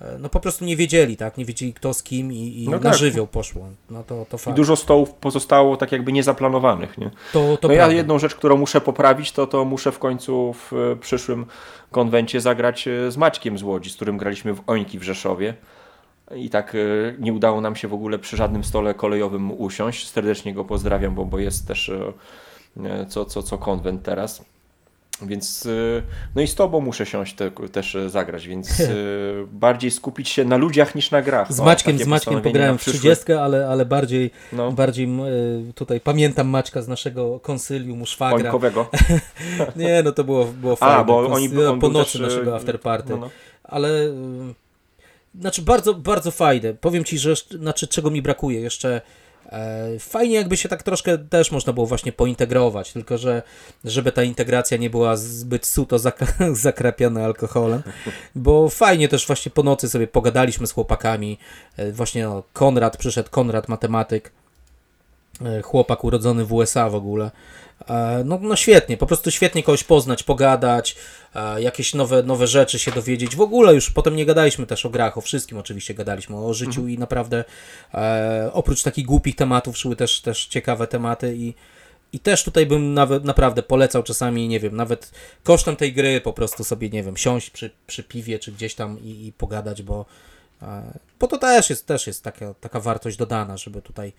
e, no po prostu nie wiedzieli, tak, nie wiedzieli kto z kim i, i no na tak. żywioł poszło. No to, to fakt. I dużo stołów pozostało tak jakby niezaplanowanych, nie? To, to no ja jedną rzecz, którą muszę poprawić, to to muszę w końcu w e, przyszłym konwencie zagrać z Maćkiem z Łodzi, z którym graliśmy w Ońki w Rzeszowie i tak e, nie udało nam się w ogóle przy żadnym stole kolejowym usiąść. Serdecznie go pozdrawiam, bo, bo jest też e, e, co, co, co konwent teraz. Więc no i z tobą muszę siąść te, też zagrać, więc bardziej skupić się na ludziach niż na grach. Z Maćkiem, o, z Maćkiem pograłem w 30, ale, ale bardziej, no. bardziej tutaj pamiętam Maćka z naszego konsylium szwagra. Ońkowego. nie, no to było, było fajne. A, bo oni, on po nocy też, naszego afterparty. No, no. Ale znaczy bardzo, bardzo fajne. Powiem Ci, że znaczy, czego mi brakuje jeszcze e, Fajnie jakby się tak troszkę też można było właśnie pointegrować, tylko że żeby ta integracja nie była zbyt suto zak zakrapiana alkoholem, bo fajnie też właśnie po nocy sobie pogadaliśmy z chłopakami, e, właśnie no, Konrad przyszedł, Konrad matematyk, e, chłopak urodzony w USA w ogóle, no, no świetnie, po prostu świetnie kogoś poznać, pogadać, e, jakieś nowe, nowe rzeczy się dowiedzieć. W ogóle już potem nie gadaliśmy też o grach, o wszystkim oczywiście gadaliśmy, o życiu mhm. i naprawdę e, oprócz takich głupich tematów szły też, też ciekawe tematy i, i też tutaj bym nawet naprawdę polecał czasami, nie wiem, nawet kosztem tej gry po prostu sobie, nie wiem, siąść przy, przy piwie czy gdzieś tam i, i pogadać, bo, e, bo to też jest, też jest taka, taka wartość dodana, żeby tutaj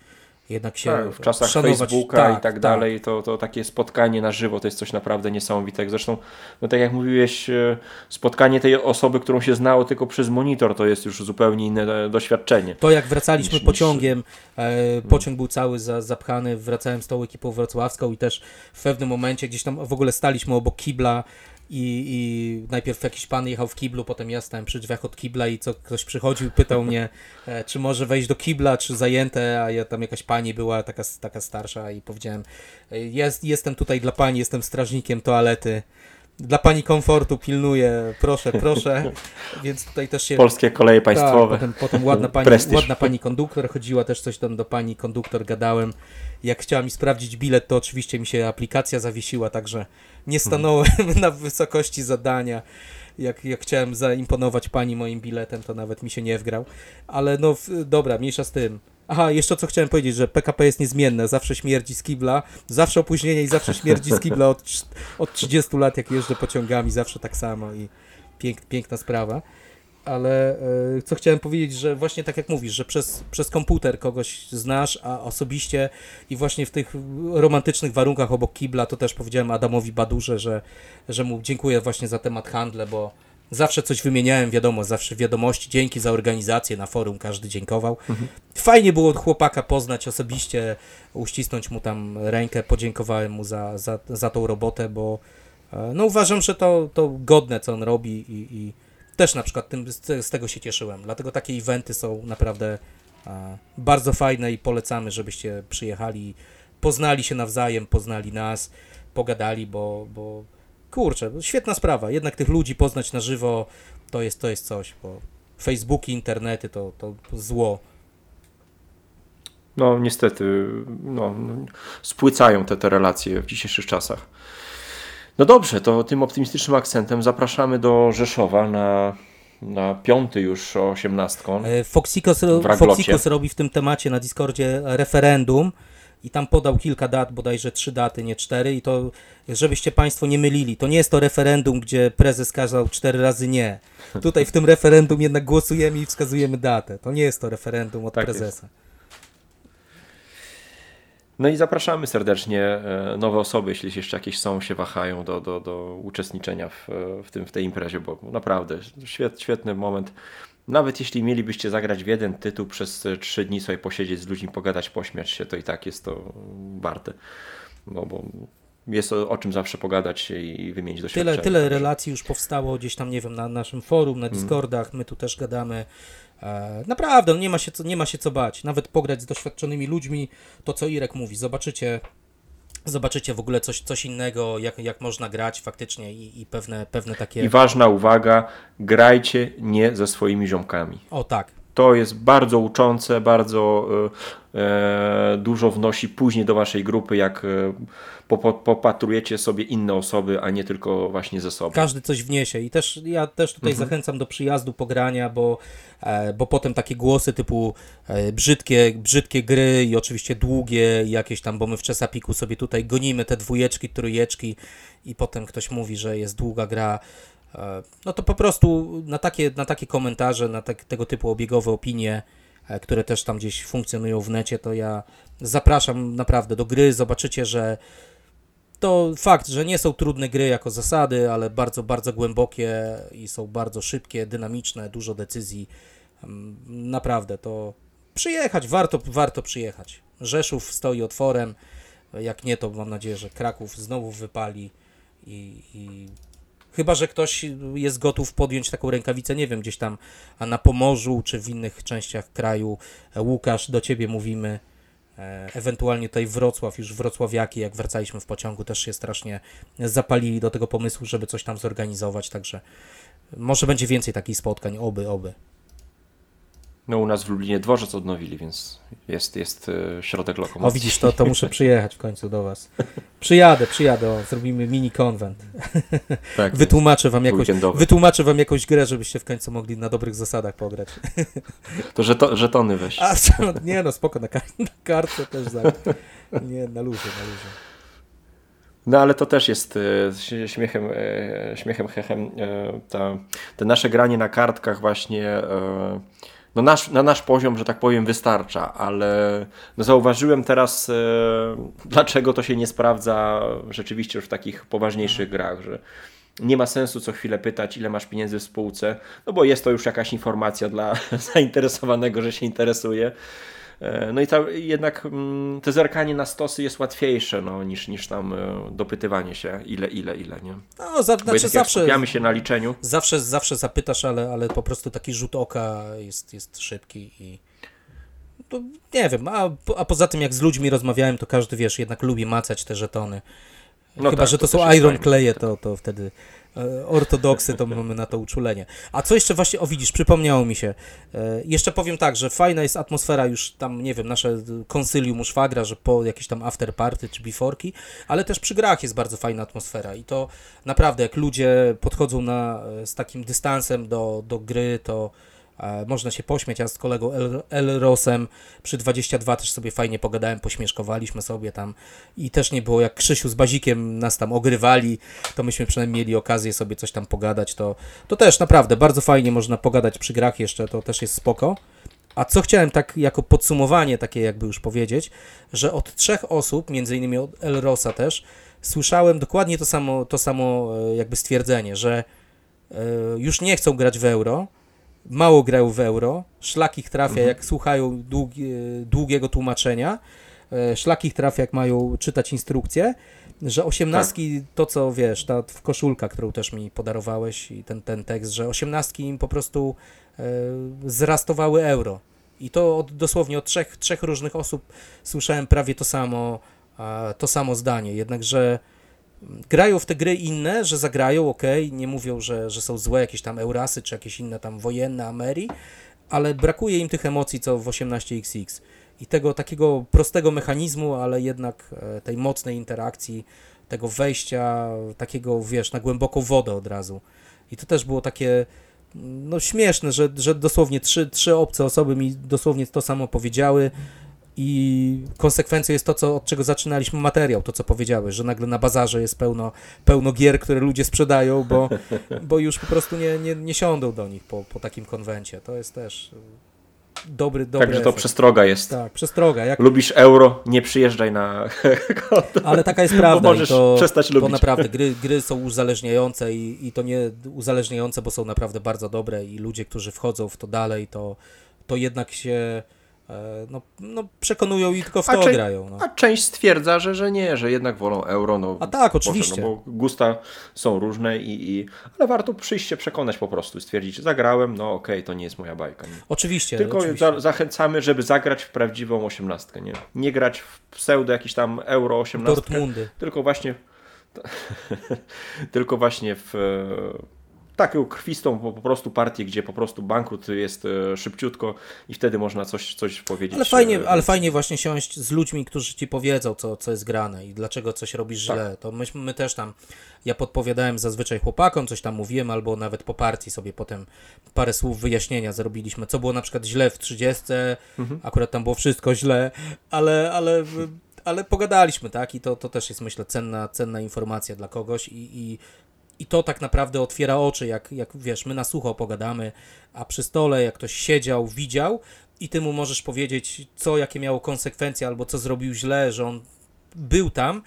jednak się tak, w czasach szanować. Facebooka tak, i tak, tak dalej, to, to takie spotkanie na żywo to jest coś naprawdę niesamowitego. Zresztą, no tak jak mówiłeś, e, spotkanie tej osoby, którą się znało tylko przez monitor, to jest już zupełnie inne doświadczenie. To jak wracaliśmy niż, pociągiem, niż... E, pociąg był cały za, zapchany, wracałem z tą ekipą wrocławską i też w pewnym momencie gdzieś tam w ogóle staliśmy obok kibla, i, i najpierw jakiś pan jechał w kiblu, potem ja stałem przy drzwiach od kibla i co ktoś przychodził pytał mnie, e, czy może wejść do kibla, czy zajęte, a ja tam jakaś pani była taka, taka starsza i powiedziałem, e, jest, jestem tutaj dla pani, jestem strażnikiem toalety. Dla pani komfortu pilnuję, proszę, proszę. Więc tutaj też się. Polskie koleje tak, państwowe. potem, potem ładna, pani, ładna pani konduktor chodziła, też coś tam do pani konduktor gadałem. Jak chciała mi sprawdzić bilet, to oczywiście mi się aplikacja zawiesiła, także nie stanąłem na wysokości zadania. Jak, jak chciałem zaimponować pani moim biletem, to nawet mi się nie wgrał. Ale no dobra, mniejsza z tym. Aha, jeszcze co chciałem powiedzieć, że PKP jest niezmienne, zawsze śmierdzi z kibla, zawsze opóźnienie i zawsze śmierdzi z kibla od, od 30 lat, jak jeżdżę pociągami, zawsze tak samo i pięk, piękna sprawa. Ale e, co chciałem powiedzieć, że właśnie tak jak mówisz, że przez, przez komputer kogoś znasz, a osobiście i właśnie w tych romantycznych warunkach obok kibla, to też powiedziałem Adamowi Badurze, że, że mu dziękuję właśnie za temat handle, bo zawsze coś wymieniałem, wiadomo, zawsze wiadomości, dzięki za organizację na forum, każdy dziękował. Mhm. Fajnie było chłopaka poznać osobiście, uścisnąć mu tam rękę, podziękowałem mu za, za, za tą robotę, bo E, no uważam, że to, to godne, co on robi i, i też na przykład tym, z, z, tego się cieszyłem. Dlatego takie eventy są naprawdę e, bardzo fajne i polecamy, żebyście przyjechali, poznali się nawzajem, poznali nas, pogadali, bo, bo kurczę, świetna sprawa. Jednak tych ludzi poznać na żywo to jest, to jest coś, bo Facebooki, internety to, to zło. No niestety, no, spłycają te, te relacje w dzisiejszych czasach. No dobrze, to tym optymistycznym akcentem zapraszamy do Rzeszowa na, na piąty już osiemnastką. E, Foxikos, Foxikos robi w tym temacie na Discordzie referendum i tam podał kilka dat, bodajże trzy daty, nie cztery i to, żebyście Państwo nie mylili, to nie jest to referendum, gdzie prezes kazał cztery razy nie. Tutaj w tym referendum jednak głosujemy i wskazujemy datę. To nie jest to referendum od tak prezesa. Jest. No i zapraszamy serdecznie e, nowe osoby, jeśli jeszcze jakieś są, się wahają do, do, do uczestniczenia w, w, tym, w tej imprezie, bo naprawdę świet, świetny moment. Nawet jeśli mielibyście zagrać w jeden tytuł przez trzy dni sobie posiedzieć z ludźmi, pogadać, pośmiać się, to i tak jest to warte. No bo jest o, o czym zawsze pogadać i wymienić doświadczenia. Tyle, tyle relacji już powstało gdzieś tam, nie wiem, na naszym forum, na mm. Discordach, my tu też gadamy. E, naprawdę, no nie ma, się co, nie ma się co bać. Nawet pograć z doświadczonymi ludźmi, to co Irek mówi, zobaczycie, zobaczycie w ogóle coś, coś innego, jak, jak można grać faktycznie i, i pewne, pewne takie... I ważna uwaga, grajcie nie ze swoimi ziomkami. O tak, to jest bardzo uczące, bardzo e, e, dużo wnosi później do waszej grupy, jak e, popatrujecie sobie inne osoby, a nie tylko właśnie ze sobą. Każdy coś wniesie i też ja też tutaj mhm. zachęcam do przyjazdu, pogrania, bo, bo potem takie głosy typu brzydkie, brzydkie gry i oczywiście długie jakieś tam, bo my w Czesapiku sobie tutaj gonimy te dwójeczki, trójeczki i potem ktoś mówi, że jest długa gra no to po prostu na takie, na takie komentarze, na tak, tego typu obiegowe opinie, e, które też tam gdzieś funkcjonują w necie, to ja zapraszam naprawdę do gry. Zobaczycie, że to fakt, że nie są trudne gry jako zasady, ale bardzo, bardzo głębokie i są bardzo szybkie, dynamiczne, dużo decyzji. Mm, naprawdę to przyjechać, warto, warto przyjechać. Rzeszów stoi otworem. Jak nie, to mam nadzieję, że Kraków znowu wypali i, i Chyba, że ktoś jest gotów podjąć taką rękawicę, nie wiem, gdzieś tam na Pomorzu czy w innych częściach kraju. Łukasz, do ciebie mówimy. E, ewentualnie tutaj Wrocław, już wrocławiaki, jak wracaliśmy w pociągu, też się strasznie zapalili do tego pomysłu, żeby coś tam zorganizować, także może będzie więcej takich spotkań, oby, oby. No u nas w Lublinie dworzec odnowili, więc jest, jest e, środek lokomocji. O widzisz, to, to muszę przyjechać w końcu do Was. Przyjadę, przyjadę, o, zrobimy mini konwent. Tak, wytłumaczę, wam jakąś, wytłumaczę Wam jakąś grę, żebyście w końcu mogli na dobrych zasadach pograć. To żeto, żetony weź. A, nie no, spoko, na, kar na kartce też za. Nie, na luzie, na luzie. No ale to też jest e, śmiechem, e, śmiechem hechem ta, te nasze granie na kartkach właśnie no nasz, na nasz poziom, że tak powiem, wystarcza, ale no zauważyłem teraz, e, dlaczego to się nie sprawdza rzeczywiście już w takich poważniejszych mhm. grach, że nie ma sensu co chwilę pytać, ile masz pieniędzy w spółce, no bo jest to już jakaś informacja dla zainteresowanego, że się interesuje. E, no i ta, jednak mm, te zerkanie na stosy jest łatwiejsze no, niż, niż tam e, dopytywanie się ile, ile, ile, nie? No, za, znaczy zawsze, skupiamy się na liczeniu. Zawsze, zawsze zapytasz, ale, ale po prostu taki rzut oka jest, jest szybki i to nie wiem, a, a poza tym jak z ludźmi rozmawiałem, to każdy, wiesz, jednak lubi macać te żetony. No Chyba, tak, że to, to są iron kleje, to, to wtedy ortodoksy, to mamy na to uczulenie. A co jeszcze właśnie, o widzisz, przypomniało mi się. E, jeszcze powiem tak, że fajna jest atmosfera już tam, nie wiem, nasze konsylium szwagra, że po jakieś tam after party czy biforki, ale też przy grach jest bardzo fajna atmosfera i to naprawdę, jak ludzie podchodzą na, e, z takim dystansem do, do gry, to można się pośmiać. Ja z kolegą El, Elrosem przy 22 też sobie fajnie pogadałem, pośmieszkowaliśmy sobie tam i też nie było jak Krzysiu z Bazikiem nas tam ogrywali, to myśmy przynajmniej mieli okazję sobie coś tam pogadać. To, to też naprawdę bardzo fajnie można pogadać przy grach jeszcze, to też jest spoko. A co chciałem tak jako podsumowanie takie jakby już powiedzieć, że od trzech osób, między innymi od Elrosa też, słyszałem dokładnie to samo, to samo e, jakby stwierdzenie, że e, już nie chcą grać w euro, mało grają w euro, szlak ich trafia, mhm. jak słuchają długi, długiego tłumaczenia, e, szlak ich trafia, jak mają czytać instrukcje, że osiemnastki, tak. to co wiesz, ta koszulka, którą też mi podarowałeś i ten, ten tekst, że osiemnastki im po prostu e, zrastowały euro. I to od, dosłownie od trzech, trzech różnych osób słyszałem prawie to samo, to samo zdanie. Jednakże grają w te gry inne, że zagrają, ok, nie mówią, że, że są złe jakieś tam Eurasy czy jakieś inne tam wojenne Ameri, ale brakuje im tych emocji co w 18XX i tego takiego prostego mechanizmu, ale jednak e, tej mocnej interakcji, tego wejścia takiego, wiesz, na głęboką wodę od razu. I to też było takie no śmieszne, że, że dosłownie trzy, trzy obce osoby mi dosłownie to samo powiedziały, i konsekwencją jest to, co, od czego zaczynaliśmy materiał, to co powiedziałeś, że nagle na bazarze jest pełno, pełno gier, które ludzie sprzedają, bo, bo już po prostu nie, nie, nie siądą do nich po, po takim konwencie. To jest też dobry, dobry Także to przestroga jest. Tak, przestroga. Jak... Lubisz euro, nie przyjeżdżaj na Ale taka jest prawda. Bo możesz to, przestać lubić. To naprawdę gry, gry są uzależniające i, i to nie uzależniające, bo są naprawdę bardzo dobre i ludzie, którzy wchodzą w to dalej, to, to jednak się E, no, no przekonują i tylko w to grają. No. A część stwierdza, że, że nie, że jednak wolą euro. No, a tak, oczywiście. no, bo gusta są różne, i, i, ale warto przyjść się przekonać po prostu, stwierdzić, że zagrałem, no okej, okay, to nie jest moja bajka. Nie? Oczywiście. Tylko oczywiście. Za, zachęcamy, żeby zagrać w prawdziwą osiemnastkę, nie? Nie grać w pseudo jakiś tam euro osiemnastkę. Dortmundy. Tylko właśnie tylko właśnie w taką krwistą po, prostu partię, gdzie po prostu bankrut jest e, szybciutko i wtedy można coś, coś powiedzieć. Ale fajnie, e, ale fajnie właśnie siąść z ludźmi, którzy ci powiedzą, co, co jest grane i dlaczego coś robisz tak. źle. To my, my też tam, ja podpowiadałem zazwyczaj chłopakom, coś tam mówiłem, albo nawet po partii sobie potem parę słów wyjaśnienia zrobiliśmy, co było na przykład źle w 30, mhm. akurat tam było wszystko źle, ale, ale ale pogadaliśmy, tak? I to, to też jest, myślę, cenna, cenna informacja dla kogoś i, i i to tak naprawdę otwiera oczy, jak, jak wiesz, my na sucho pogadamy, a przy stole, jak ktoś siedział, widział i ty mu możesz powiedzieć, co, jakie miało konsekwencje, albo co zrobił źle, że on był tam,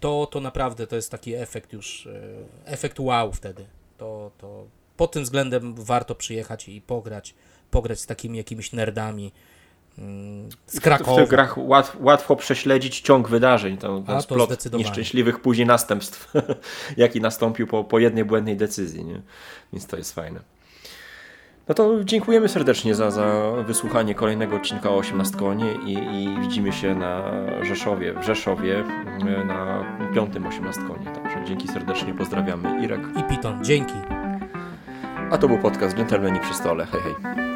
to, to naprawdę to jest taki efekt już, e, efekt wow wtedy. To, to pod tym względem warto przyjechać i pograć, pograć z takimi jakimiś nerdami, z Krakowa. W tych grach łat, łatwo prześledzić ciąg wydarzeń, ten, ten splot nieszczęśliwych później następstw, jaki nastąpił po, po jednej błędnej decyzji, nie? więc to jest fajne. No to dziękujemy serdecznie za, za wysłuchanie kolejnego odcinka o 18 konie i, i widzimy się na Rzeszowie, w Rzeszowie na piątym 18 konie. Także dzięki serdecznie, pozdrawiamy Irek i Piton. Dzięki. A to był podcast Dżentelmeni przy stole. Hej, hej.